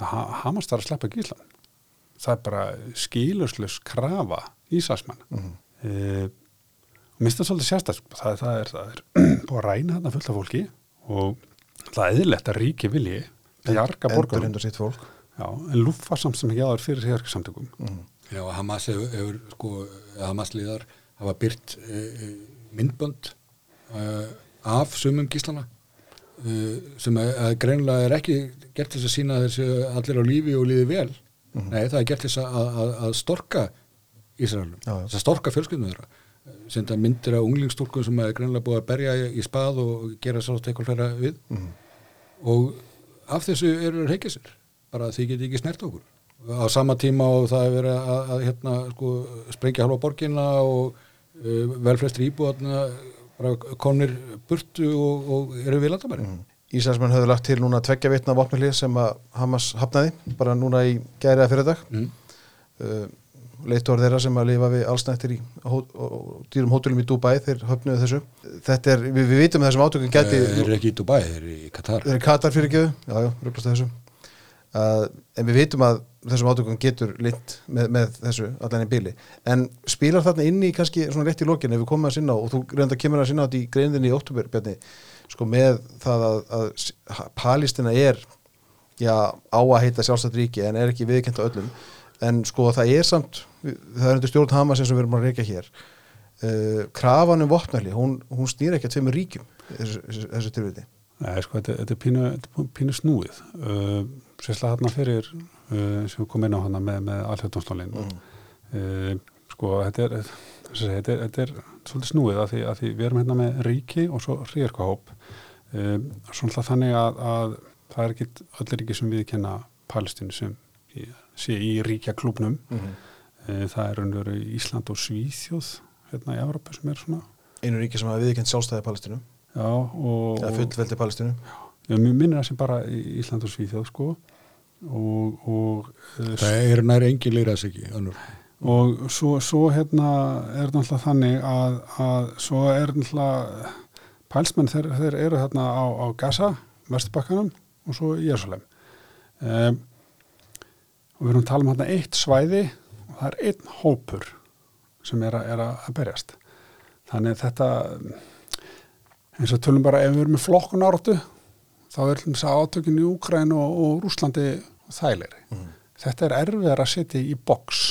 Hamas þarf að sleppa gíslan það er bara skiluslus krafa ísasmann mm -hmm. e, og minnst það svolítið sérstæð það, það er, það er búið að ræna þarna fullt af fólki og það er eðlilegt að ríki vilji bjarga Endur borgarum hindur sitt fólk. Já, en lúfa samt sem ekki aður fyrir hriðarsamtökum mm. Já, Hamas hefur, hefur sko, Hamas liðar hafa byrt uh, myndbönd uh, af sumum gíslana sem að, að greinlega er ekki gert þess að sína þessu allir á lífi og líði vel. Nei, það er gert þess að, að, að storka Ísraelum, þess að storka fjölskyldum þeirra. Senda myndir af unglingstúrkum sem er greinlega búið að berja í, spað og gera sátt eitthvað fleira við. Og af þessu eru reykjasir bara að því geti ekki snert okkur. Á sama tíma og það er verið að, að hérna, sko, sprengja halva borginna og uh, velflestir íbúðarna konir burtu og, og eru við landamæri Íslandsmenn höfðu lagt til núna tveggja vitna vopnarlið sem að Hamas hafnaði bara núna í gæri að fyrir dag mm. uh, leittór þeirra sem að lifa við allsnættir í hó, dýrum hótelum í Dubai þeir höfnuðu þessu. Þetta er, við, við vitum að þessum átökum gæti Þeir eru ekki í Dubai, þeir eru í Katar. Þeir eru Katar fyrir geðu, já já, röglast þessu uh, en við vitum að þessum átökum getur lind með, með þessu allan í bíli, en spilar þarna inn í kannski svona rétt í lokin ef við komum að sinna og þú reynda kemur að sinna á þetta í greinðinni í óttúber, sko með það að, að Palestina er já, á að heita sjálfstætt ríki en er ekki viðkent á öllum. En sko það er samt það er undir stjórn Hamas eins og við erum að reyka hér. Uh, krafan um vopnarli hún, hún snýr ekki að tveimur ríkjum þessu, þessu, tilviti. Nei, sko, þetta, þetta er pínu, pínu snúið. Uh, sérslega hérna fyrir uh, sem við komum inn á hana með, með alþjóðdómsdólin mm. uh, sko, þetta er þetta er, þetta er svolítið snúið að því, að því við erum hérna með ríki og svo ríðarkahóp uh, svona þannig að, að það er ekki allir ríki sem við kenna Palestínu sem í, sé í ríkja klúbnum mm. uh, það er raunveru Ísland og Svíþjóð hérna í Európa sem er svona einu ríki sem hafa viðkent sjálfstæði Palestínu. Já, og, eða fullveldi Palestínu. Já, mér minnir það sem bara Ísland og Svíþjóð sko. Og, og, eh, Það eru nær engin leira þess ekki önnur. og svo, svo hérna er náttúrulega þannig að, að svo er náttúrulega pælsmenn þeir, þeir eru þarna á, á Gaza, Vesturbakkanum og svo í Jérsalem um, og við erum að tala um hérna eitt svæði og það er einn hópur sem er að, er að berjast. Þannig þetta eins og tölum bara ef við erum með flokkun áratu þá er þess að átökin í Úkræn og, og Rúslandi þægilegri. Mhm. Þetta er erfiðar að setja í boks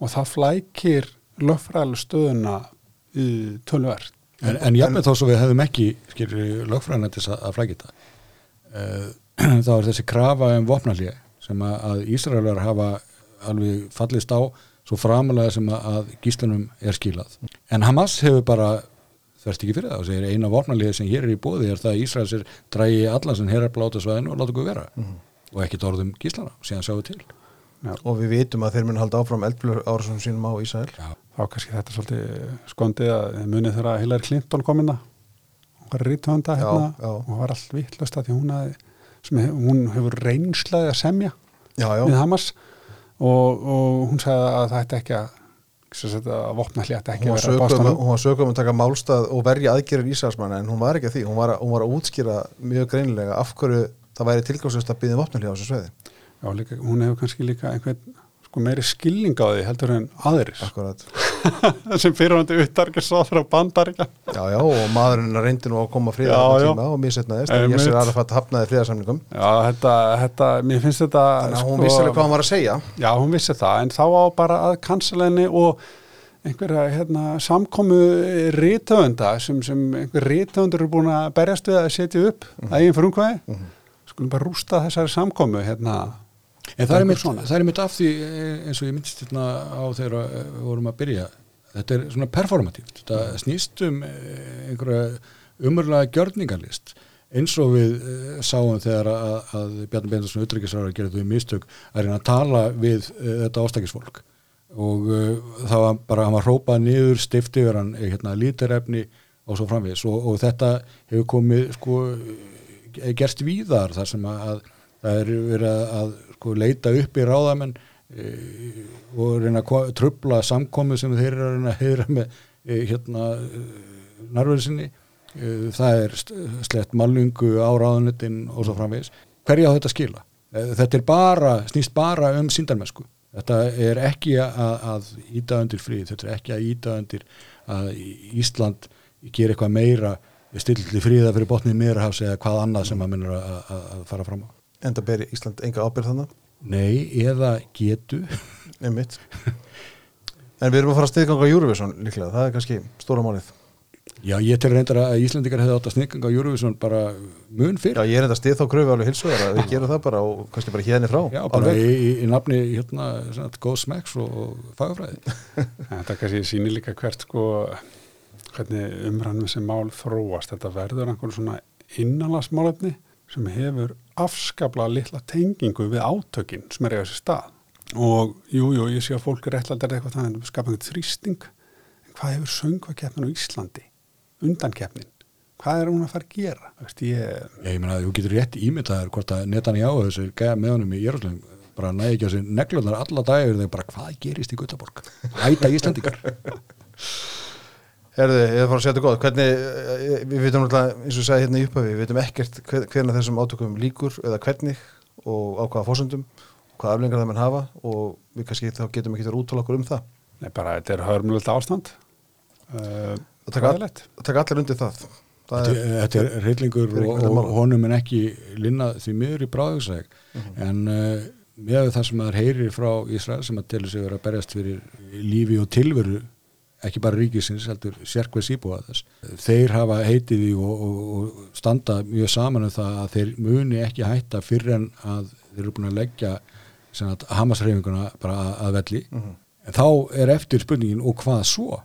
og það flækir lögfræðileg stöðuna í tölverð. En, en jafnveg þó svo við hefðum ekki skilur lögfræðina til að, að flækita uh, þá er þessi krafa um vopnalíu sem að, Ísraelar hafa alveg fallist á svo framalega sem að, að gíslunum er skilað. En Hamas hefur bara þverst ekki fyrir það? Og segir eina vopnalíu sem hér er í bóði er það að Ísraels er drægi allan sem hér er bláta svæðinu og láta okkur vera. Og ekki orðum gíslana og síðan sjáum við til. og við vitum að þeir mun halda áfram eldblur árasum sínum á Ísrael. Já. Þá kannski þetta svolítið skondið að munið þegar Hillary Clinton kom inn hún var rítvönda Já, hérna. já. og var allt vittlust að því hún, hafði, sem hef, hún hefur reynslaði að semja já, já, við Hamas. Og, og hún sagði að það ætti ekki að að vopna hljætti ekki hún var vera sögum bástanum hún var sögum að taka málstað og verja aðgerður Ísraelsmanna en hún var ekki að því, hún var að, hún var að útskýra mjög greinilega af hverju það væri tilgangslust að byggja vopnarlíð á þessu sveiði Já, líka, hún hefur kannski líka einhvern sko meiri skilning á því heldur en aðrir. Akkurat sem fyrirhandi uttarkir sá frá bandaríkja. Já, já, og maðurinn reyndi nú að koma á tíma og mér setnaðist en alveg að hafnaði friðarsamningum. Já, þetta, þetta, mér finnst þetta Þannig að hún vissi alveg hvað hann var að segja. Já, hún vissi það, en þá á bara að cancela henni og einhverja hérna, samkomu rítöfunda sem, sem einhver rítöfundur eru búin að berjast við að setja upp mm -hmm. að eigin frumkvæði. Mhm. skulum bara rústa þessari samkomu hérna, En það er, mitt, svona. það er mitt af því eh, eins og ég myndist hérna á þegar eh, við vorum að byrja þetta er svona performatíft. Þetta snýst um eh, einhverja umurlega gjörningarlist eins og við sáum þegar að, að Bjarni Beindarsson utryggisræður gerði þau mistök að reyna að tala við þetta ástækisfólk. Og það var bara, hann var hrópað niður stift yfir hann, eh, hérna, lítarefni og svo framvegis. Og, og þetta hefur komið sko gerst víðar þar sem að, að það er verið að sko, leita upp í ráðamenn e, og reyna að trubla samkomi sem þeir eru að reyna að heyra með e, hérna nærverðu sinni. E, það er slett malningu á ráðanutin og svo framvegis. Hverja á þetta skila? E, þetta er bara, snýst bara um síndarmennsku þetta er ekki að, að íta undir frið, þetta er ekki að íta undir að Ísland gera eitthvað meira stilli fríða fyrir botnið meirahafs eða hvað annað sem að minnur að fara fram á enda beri Ísland enga ábyrð þannig Nei, eða getu. Einmitt. En við erum að fara að stiðganga Eurovision líklega, það er kannski stóra málið. Já, ég til reyndar að Íslandingar hefði átt að snikanga á Eurovision bara mun Já, fyrr ég er enda stið þá kröfu alveg hilsuðar að við gerum það bara og kannski bara hérni frá Já, bara Alveg. í, í, í nafni hérna, góð smekks og, og fagafræði þetta kannski sýnir líka hvert sko hvernig umræðum sem mál þróast. Þetta verður einhvern svona innanlasmálefni sem hefur afskapla litla tengingu við átökin sem er eiga sér stað. Og jú, jú, ég sé að fólk er réttlættir eitthvað þannig að skapa einhvern þrýsting. En hvað hefur söngvakeppnin á Íslandi undankeppnin hvað er hún að fara að gera? Veist, ég, Já, ég meina að þú getur rétt ímyndaður hvort að netan í áhuga þessu gæja með honum í Jérúsleim bara næði ekki á sig neglunar alla dagir þegar bara hvað gerist í Guttaborg Æta Íslandingar Herðu, ég er að fara að segja þetta góð hvernig, eh, við veitum náttúrulega eins og ég sagði hérna í upphafi, við veitum ekkert hver- hvernig þessum átökum líkur eða hvernig og á hvaða fórsöndum hvaða aflengar það menn hafa og við kannski þá getum ekki að útala okkur um það. Nei, bara þetta er hörmulegt ástand. Uh, Það hræðilegt. það taka allir undir það, það Þetta, er, þetta er reyllingur er ekki og, og honum en ekki linna því miður í bráðugsæk en uh, með það sem maður heyrir frá Ísrael sem að telur sig vera að berjast fyrir lífi og tilveru ekki bara ríkisins, heldur sérkveð síbúa þess. Þeir hafa heitið í og, og, og standa mjög saman um það að þeir muni ekki hætta fyrir en að þeir eru búin að leggja hamasreifinguna bara að, að velli. En þá er eftir spurningin og hvað svo?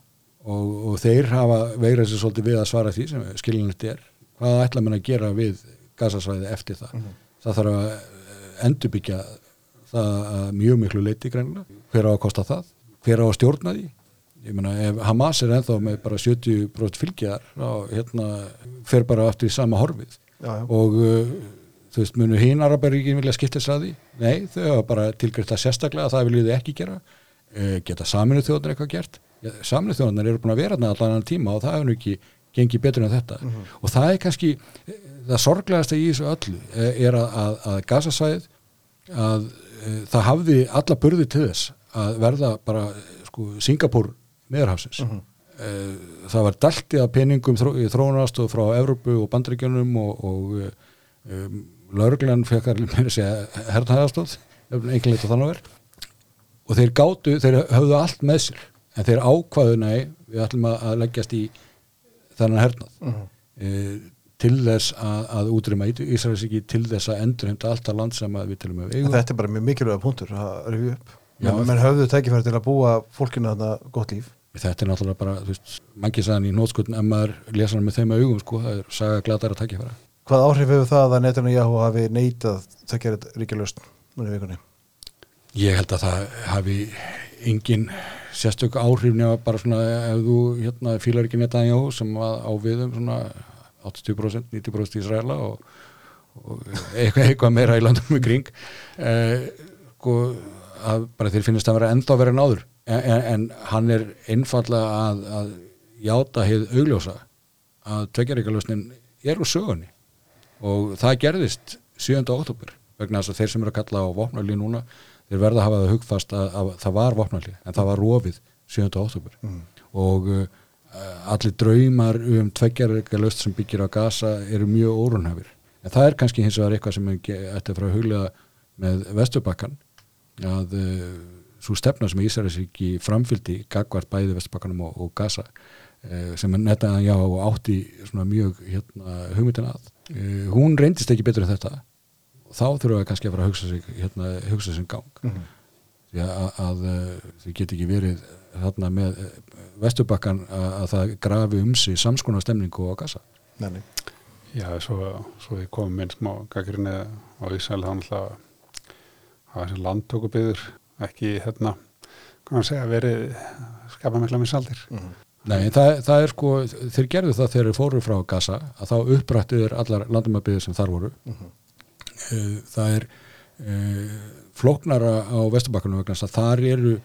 Og, og þeir hafa veigrað sér svolítið við að svara því sem skilinlegt er. Hvað ætla menn að gera við gasasvæði eftir það? Það þarf að eh, endurbyggja það að mjög miklu leiti greinlega hver á að kosta það, hver á að stjórna því ég meina ef Hamas er ennþá með bara 70% fylgjar þá hérna fer bara aftur í sama horfið. Já, já. og uh, þú veist munu hinn Arabaríkin vilja skipta þess að því? Nei, þau hafa bara tilgriðt það sérstaklega það viljið þið ekki gera. Uh, geta saminu þjóðnar eitthvað gert? Saminu þjóðnar eru búin að vera þarna allan annan tíma og það hefur nú ekki gengið betur en þetta. Og það er kannski það sorglegasta í þessu öllu eh, er að, að, að gasasvæðið að uh, það hafði alla burði til þess að verða bara sko, Singapúr meðarhafsins uh það var daltið af peningum þró, í þróunarastof frá Evrópu og Bandaríkjunum og, og um, lauruglan að segja hernaðarstof, einhvern veit að þannig verð og þeir gátu, þeir höfðu allt með sér en þeir ákvaðu nei, við ætlum að að leggjast í þennan hernað. Mhm. uh til þess að, að útrýma Ísraels ekki til þess að endurheimta allt að land sem að við tilum að En eigum þetta er bara mjög mikilvæga punktur að rifja upp. Já. menn, höfðu tækifæri til að búa fólkinu þarna gott líf þetta er náttúrulega bara, þú veist, mangi sagðan í nótskotn ef maður lesa hann með þeim að augum sko, það er saga glatar að takja fara Hvað áhrif hefur það að Netanyahu hafi neitað það gerir ríkjalaust núna í vikunni? Ég held að það hafi engin sérstök áhrif nema bara svona ef þú hérna fílar ekki Netanyahu sem að á viðum svona 80% 90% Ísraela og, og eitthvað, eitthvað meira í landum í kring eh, sko að bara þeir finnast að vera ennþá verið náður en, en, hann er einfallega að, að játa heið augljósa að tvekjaríkalösnin er úr sögunni og það gerðist 7. oktober vegna þess að þeir sem eru að kalla á vopnalí núna þeir verða að hafa það hugfast að, að það var vopnalí en það var rofið 7. óttúber mm. og uh, allir draumar um tveggjarreika löst sem byggir á gasa eru mjög órunhafir en það er kannski hins vegar eitthvað sem ætti að fara að huglega með Vesturbakkan að uh, svo stefna sem Ísraelsíki framfyldi gagvart bæði Vesturbakkanum og, og gasa uh, sem netta já átti mjög hérna, hugmyndin að. Uh, hún reyndist ekki betur en þetta. Þá þurfum við kannski að fara að hugsa sig hérna, hugsa sig gang. Mm -hmm. að, að, að þau get ekki verið þarna með Vesturbakkan að, að það grafi um sig samskona stemningu á gasa Nei, Já, svo, svo við komum inn smá gagrinni á Ísæl þá náttúrulega hafa þessi landtökubiður ekki hérna, kannan segja, verið skapa mikla minnsaldir mm -hmm. Nei, það, það er sko, þeir gerðu það þegar þeir fóru frá gasa að þá upprættuður allar landumabíður sem þar voru mm -hmm. það er flóknara á Vesturbakkanum vegna þess að þar eru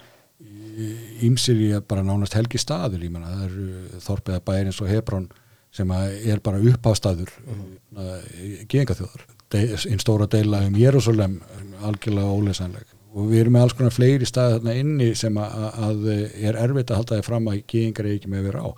ímsir í að bara nánast helgi staður, ég menna, það eru Þorpiða bæri eins og Hebrón sem er bara uppástaður mm -hmm. gengaþjóðar einn stóra deila um Jérúsalem algjörlega ólesanleg og við erum með alls konar fleiri staði þarna inni sem að, að er erfitt að halda þið fram að gengar ekki með vera á.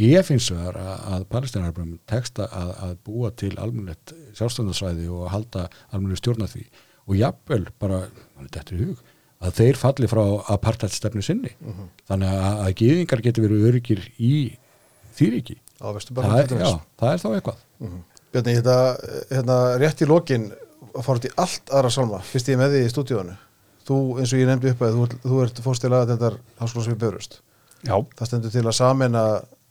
Ég finnst það að, að palestinarbrum teksta að, að búa til almunlegt sjálfstöndarsvæði og að halda almunlegt stjórna því. Og jafnvel bara, þetta er hug að þeir falli frá apartheidstefnu sinni. Mm -hmm. þannig að, að geðingar getur verið öryggir í þýriki það, já, það er þá eitthvað. Mm -hmm. Björni, hérna, hérna rétt í lokin fórt í allt aðra salma fyrst ég með því í stúdíónu þú eins og ég nefndi upp að þú, þú ert fórst til aðeindar háskólan sem við börust Já. það stendur til að samena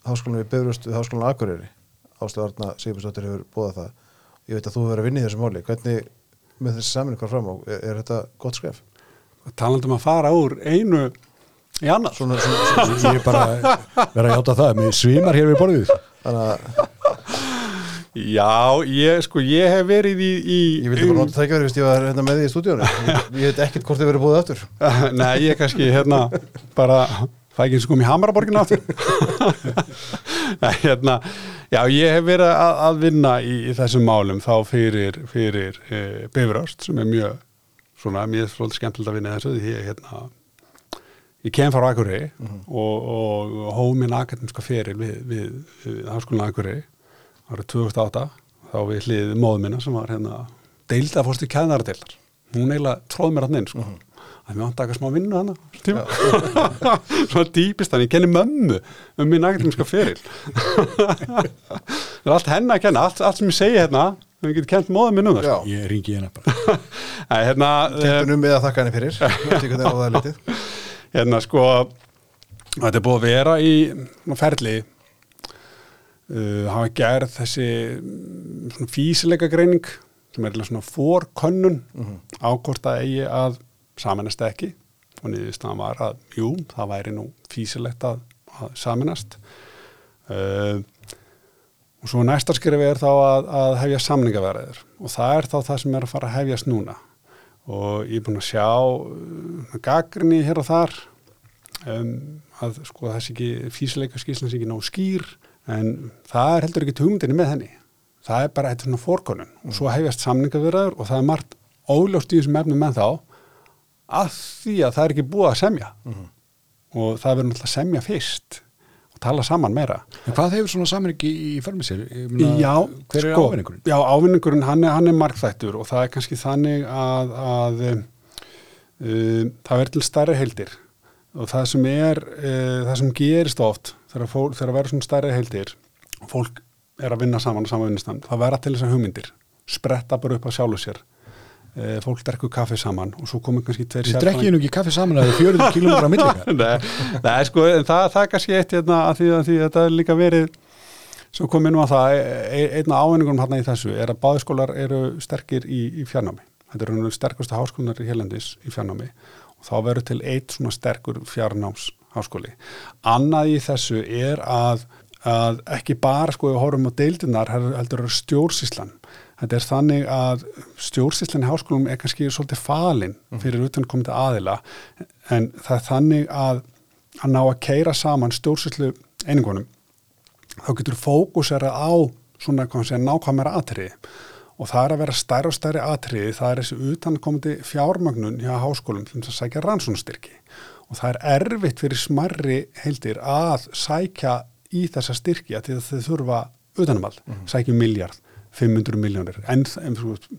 háskólan við börust við háskólan Akureyri. Ástöðarna Sigursdóttir hefur bóðað það. Ég veit að þú verið að vinna í þessu máli. Hvernig með þessi saminu hvað fram á? Er, er þetta gott skref? talandum að fara úr einu í annars Svona, svona, svona, ég er bara verið að hjáta það. Mér svimar hér við borðið. Þannig að Já, ég, sko, ég hef verið í, í ég vildi bara nota tækjaður fyrst ég var hérna með því í stúdíónu ég, ég veit ekkert hvort þið verið búið aftur. Nei, ég kannski, hérna, bara fæ ekki eins og kom í Hamaraborginu aftur. Nei, hérna já, ég hef verið að, að vinna í, í þessum málum þá fyrir, fyrir e, Bifröst sem er mjög svona, er svolítið skemmtilegt að vinna þessu því ég, hérna ég kem frá Akureyri mm -hmm. og, og hóð minn akademiska feril við, við, við Háskólan Akureyri árið 2008 þá við hliðið móðu minna sem var hérna deilda fórst í kæðnaradeildar hún eiginlega tróð mér hann inn sko. mm -hmm. að mér vant að eitthvað smá vinnu hana svona dýpist hann ég kenni mömmu um minn akademiska feril. Það er allt henni að kenna allt, allt sem ég segi hérna við getum kent móðu minn um það sko. ég ringi hérna bara. Æ, hérna, Kentunum við að þakka henni fyrir. Er hérna sko þetta er búið að vera í ferli uh, hafa gerð þessi mm, físileika greining sem er svona fórkönnun mm -hmm. ákvort að eigi að samanast ekki. Og niðurstaðan var að jú, það væri nú físilegt að, að samanast uh, og svo næsta skrifi er þá að, að hefja samningaverðir og það er þá það sem er að fara að hefjast núna. Og ég er búin að sjá uh, gaggrinni hér og þar um, að sko þessi ekki físileika skýrslan sé ekki ná skýr en það er heldur ekki hugmyndinni með henni það er bara eitthvað svona fórkonun og svo hefjast samningavirðar og það er margt óljóst í þessum efnum með þá að því að það er ekki búið að semja mm -hmm. og það verður náttúrulega að semja fyrst og tala saman meira en hvað hefur svona samningi í? Myrna, Já, hver er sko, ávinningurinn? Já, ávinningurinn, hann er, er markþættur og það er kannski þannig að, að um, um, það verður til starri heildir og það sem er, uh, það sem gerist oft þegar, fólk, þegar verður svona starri heildir og fólk er að vinna saman á sama vinnustand, það verða til þessar hugmyndir spretta bara upp á sjálfu sér. Uh, fólk drekku kaffi saman og svo komur kannski tveir Þið drekkið nú ekki kaffi saman að það er 40 km á millega Nei, sko, það, það er kannski eitt hérna, að því að að þetta er líka verið sem kom inn á það, e- einna ávinningunum hérna í þessu er að báðskólar eru sterkir í, í fjarnámi. Þetta eru sterkustu háskólar í Hérlendis í fjarnámi og þá verður til eitt svona sterkur fjarnáms háskóli. Annað í þessu er að, að ekki bara sko við horfum á deildunar heldur að stjórnsíslan. Þetta er þannig að stjórnsíslan í háskólum er kannski svolítið falinn fyrir utan komið aðila en það er þannig að að ná að keira saman stjórnsýslu einingunum þá getur fókusera á svona segja, nákvæmera atriði og það er að vera stærri og stærri atriði, það er þessi utankomandi fjármagnun hjá háskólum til þess að sækja rannsónstyrki og það er erfitt fyrir smarri heildir að sækja í þessa styrki að þau þurfa utanumald, mm -hmm. sækja miljard 500 miljónir, en, en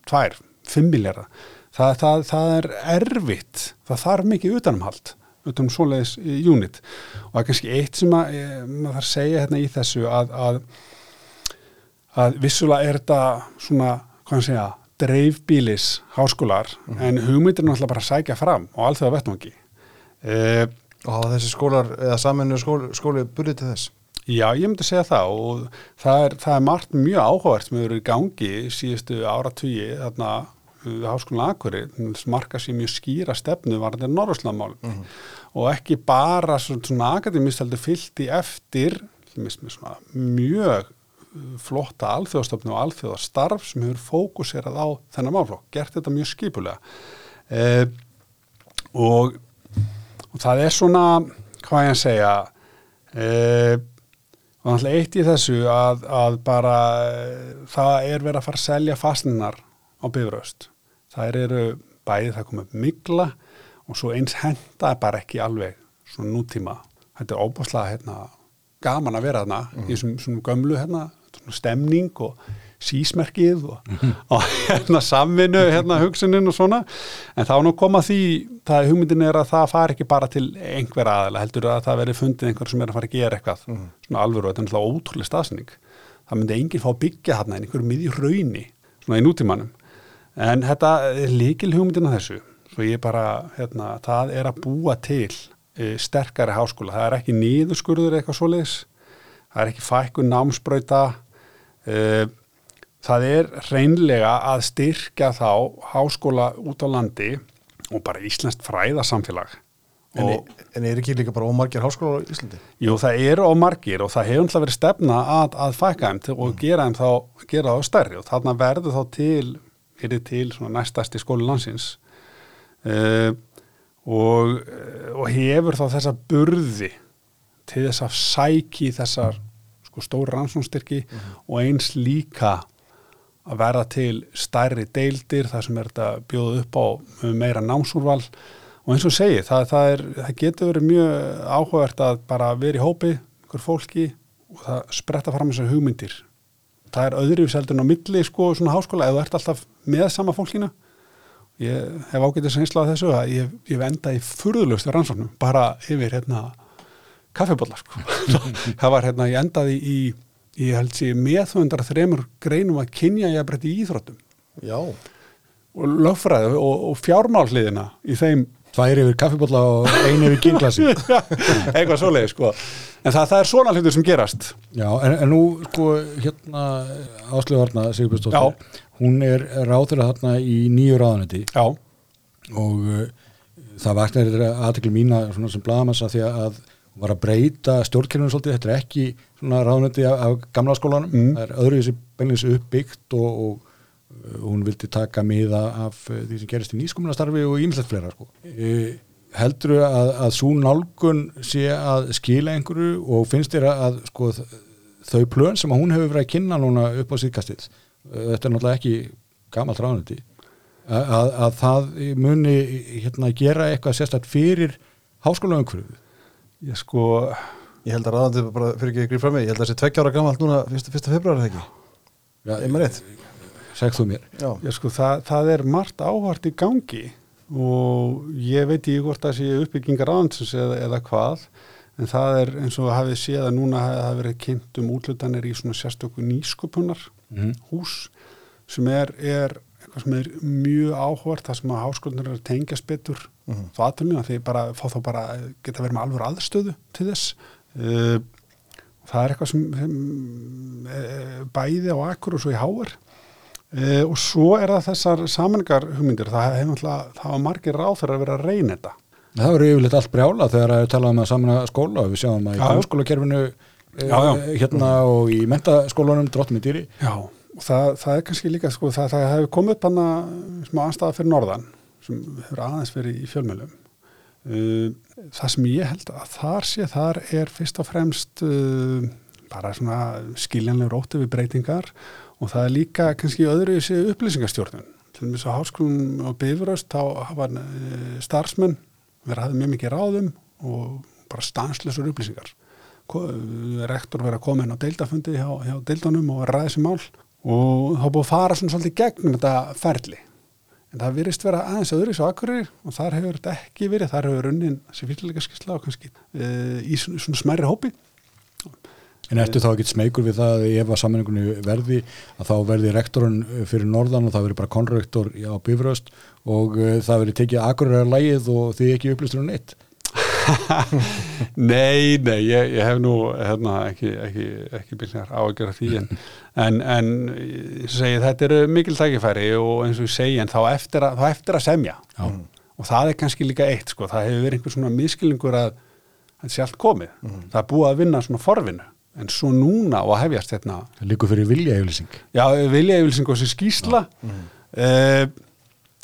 tvær, 5 miljardar það, það, það er erfitt það þarf mikið utanumhald utanum svoleiðis unit og það er kannski eitt sem að, e, maður þarf að segja hérna í þessu að, að að vissulega er þetta svona, hvað hann segja, dreifbílis háskólar, mm -hmm. en hugmyndir er náttúrulega bara að sækja fram og allt það vettmangi. E, og hafa þessi skólar, eða saminu skóli, skóli burðið til þess? Já, ég myndi segja það og það er, það er margt mjög áhugavert sem hefur verið í gangi síðustu áratvíi þarna háskólan Akuri, marka sér mjög skýra stefnu var þetta Norrlandsmál mm -hmm. og ekki bara svona, svona akademistaldi fyllt í eftir mjög flotta alþjóðastofnu og alþjóðastarf sem hefur fókuserað á þennan málflokk, gert þetta mjög skipulega eh, og, og það er svona hvað ég að segja eh, og þannig eitt í þessu að, að bara eh, það er verið að fara að selja fastninnar á bifröst það eru bæðið það komið mikla og svo eins henda bara ekki alveg svona nútíma þetta er óbúslega hérna, gaman að vera þarna mm. í svona gömlu hérna stemning og sísmerkið og, mm og hérna samvinnu, hérna hugsunin og svona, en þá nú koma því það hugmyndin er að það fari ekki bara til einhver aðeila, heldur að það veri fundið einhver sem er að fara að gera eitthvað. Mm. Svona alvöru, þetta er náttúrulega ótrúlega staðsning það myndi enginn fá að byggja hérna en einhverju miði rauni, svona í nútímanum. En þetta er líkil hugmyndin að þessu, svo ég bara hérna, það er að búa til e, sterkari háskóla, það er ekki nýðuskurður eitthvað svoleiðis. Það er ekki fækkun námsbröyta uh, það er reynlega að styrkja þá háskóla út á landi og bara Íslandst fræðasamfélag En, og, en er ekki líka bara ómargir háskóla á Íslandi? Jú, það eru ómargir og það hefur alltaf verið stefna að, að fækka þeim og mm. gera þeim þá, gera þá stærri og þarna verður þá til, er þið til næstasti skóli landsins uh, og, og hefur þá þessa burði til þess að sæki þessar sko, stóri rannsónstyrki mm og eins líka að verða til stærri deildir þar sem er þetta bjóð upp á meira námsúrval. Og eins og segi það, það, er, það getur verið mjög áhugavert að bara vera í hópi ykkur fólki og það spretta fram þessar hugmyndir. Það er öðruvíseldun á milli sko svona háskóla eða þú ert alltaf með sama fólkina ég hef ágætið seinslað þessu að ég, ég venda í furðulegustu rannsóknum bara yfir hérna kaffebólla sko. það var hérna, ég endaði í ég held sér með þundar þreymur greinum að kynja ég að breytta í íþróttum. Já. og löffræði og, og fjármálliðina í þeim Tvær yfir kaffibólla og einu yfir kynklasi eitthvað svoleið sko. En það, það er svona hlutur sem gerast. Já, en, en nú sko hérna Áslöfarna Sigurbjörnsdóttir hún er ráður að þarna í nýju ráðanetti Já. Og uh, það vaknar aðtekli mína sem blagamassa því að var að breyta stjórnkjörnum svolítið, þetta er ekki svona ráðnöndi af, af gamla skólanum, mm. það er öðruvísi beinleins uppbyggt og, og uh, hún vildi taka miða af uh, því sem gerist í nýskomunastarfi og ímslegt fleira sko. e, heldur þú að, að svo nálgun sé að skila einhverju og finnst þér að sko, þau plön sem hún hefur verið að kynna núna upp á síðkastið, uh, þetta er náttúrulega ekki gammalt ráðnöndi að, að það muni hérna, gera eitthvað sérstaklega fyrir háskóla umhverfið Ég sko... Ég held að ráðandi bara fyrir ekki ykkur frá mig, ég held að það sé tveggjára gammalt núna fyrsta, fyrsta februar eða ekki? Já, ég maður rétt. Segð þú mér. Já, ég sko það, það er margt áhvart í gangi og ég veit ekki hvort það sé uppbyggingar ráðansins eða, eða hvað en það er eins og hafið séð að núna hafi verið kynnt um útlutanir í svona sérstöku nýsköpunar mm. hús sem er, er eitthvað sem er mjög áhvert það sem að háskólanir er að tengjast betur mm -hmm. þá aðtunni að því bara fá þá bara geta verið með alveg aðstöðu til þess. Uh, það er eitthvað sem, sem uh, bæði á akkur og svo í háar. Uh, og svo er það þessar samanlegar hugmyndir það hefur það var margir ráð fyrir að vera að reyna þetta. Það verður yfirleitt allt brjála þegar að tala um að samna skóla við sjáum að í háskólakerfinu hérna og í mentaskólanum drottum í dýri. Já og það, það er kannski líka sko, það, það hefur komið upp hana smá anstaða fyrir norðan sem hefur aðeins verið í fjölmjölum uh, það sem ég held að þar sé þar er fyrst og fremst uh, bara svona skiljanlega rótið við breytingar og það er líka kannski öðru í sig upplýsingastjórnun. Til dæmis á háskólum og bifuröst þá hafa uh, starfsmenn verið að hafa mjög mikið ráðum og bara stanslösur upplýsingar. Rektor verið að koma inn á deildafundi hjá, hjá deildunum og þessi mál og þá búið að fara svona svolítið gegn þetta ferli. En það virðist vera aðeins öðru svo akkurir og þar hefur þetta ekki verið, þar hefur unnin þessi fyrirleika skisla og kannski uh, í svona, smærri hópi. En ertu þá ekki smeykur við það að ef að sammenningunni verði að þá verði rektorun fyrir norðan og það verði bara konrektor á bifröst og uh, það verði tekið akkuræra lægið og þið ekki upplýstur um neitt. Nei, nei, ég, ég hef nú hérna, ekki, ekki, ekki byrjar á að gera því en, en, en ég segi, þetta eru mikil tækifæri og eins og ég segi en þá eftir að, þá eftir að semja. Já. og það er kannski líka eitt sko, það hefur verið einhver svona miskilningur að þetta sé allt komið, það er búið að vinna svona forvinu, en svo núna og að hefjast hérna, Það líkur fyrir vilja yfirlýsing. já, vilja yfirlýsing og þessi skýsla uh,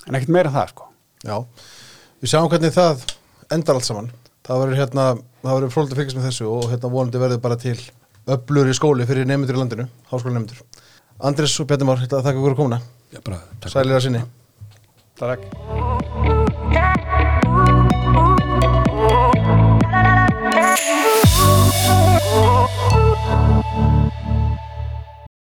en ekkert meira það sko. Já, við sjáum hvernig það endar allt saman. Það verður hérna, það verður frólægt að fylgjast með þessu og hérna vonandi verður bara til öflur í skóli fyrir nefndur í landinu, háskólanemndur. Andris og Bjarni Már, hérna, þakka ykkur að komuna. Já, bara, takk. Sælir að sinni. Takk Ooh.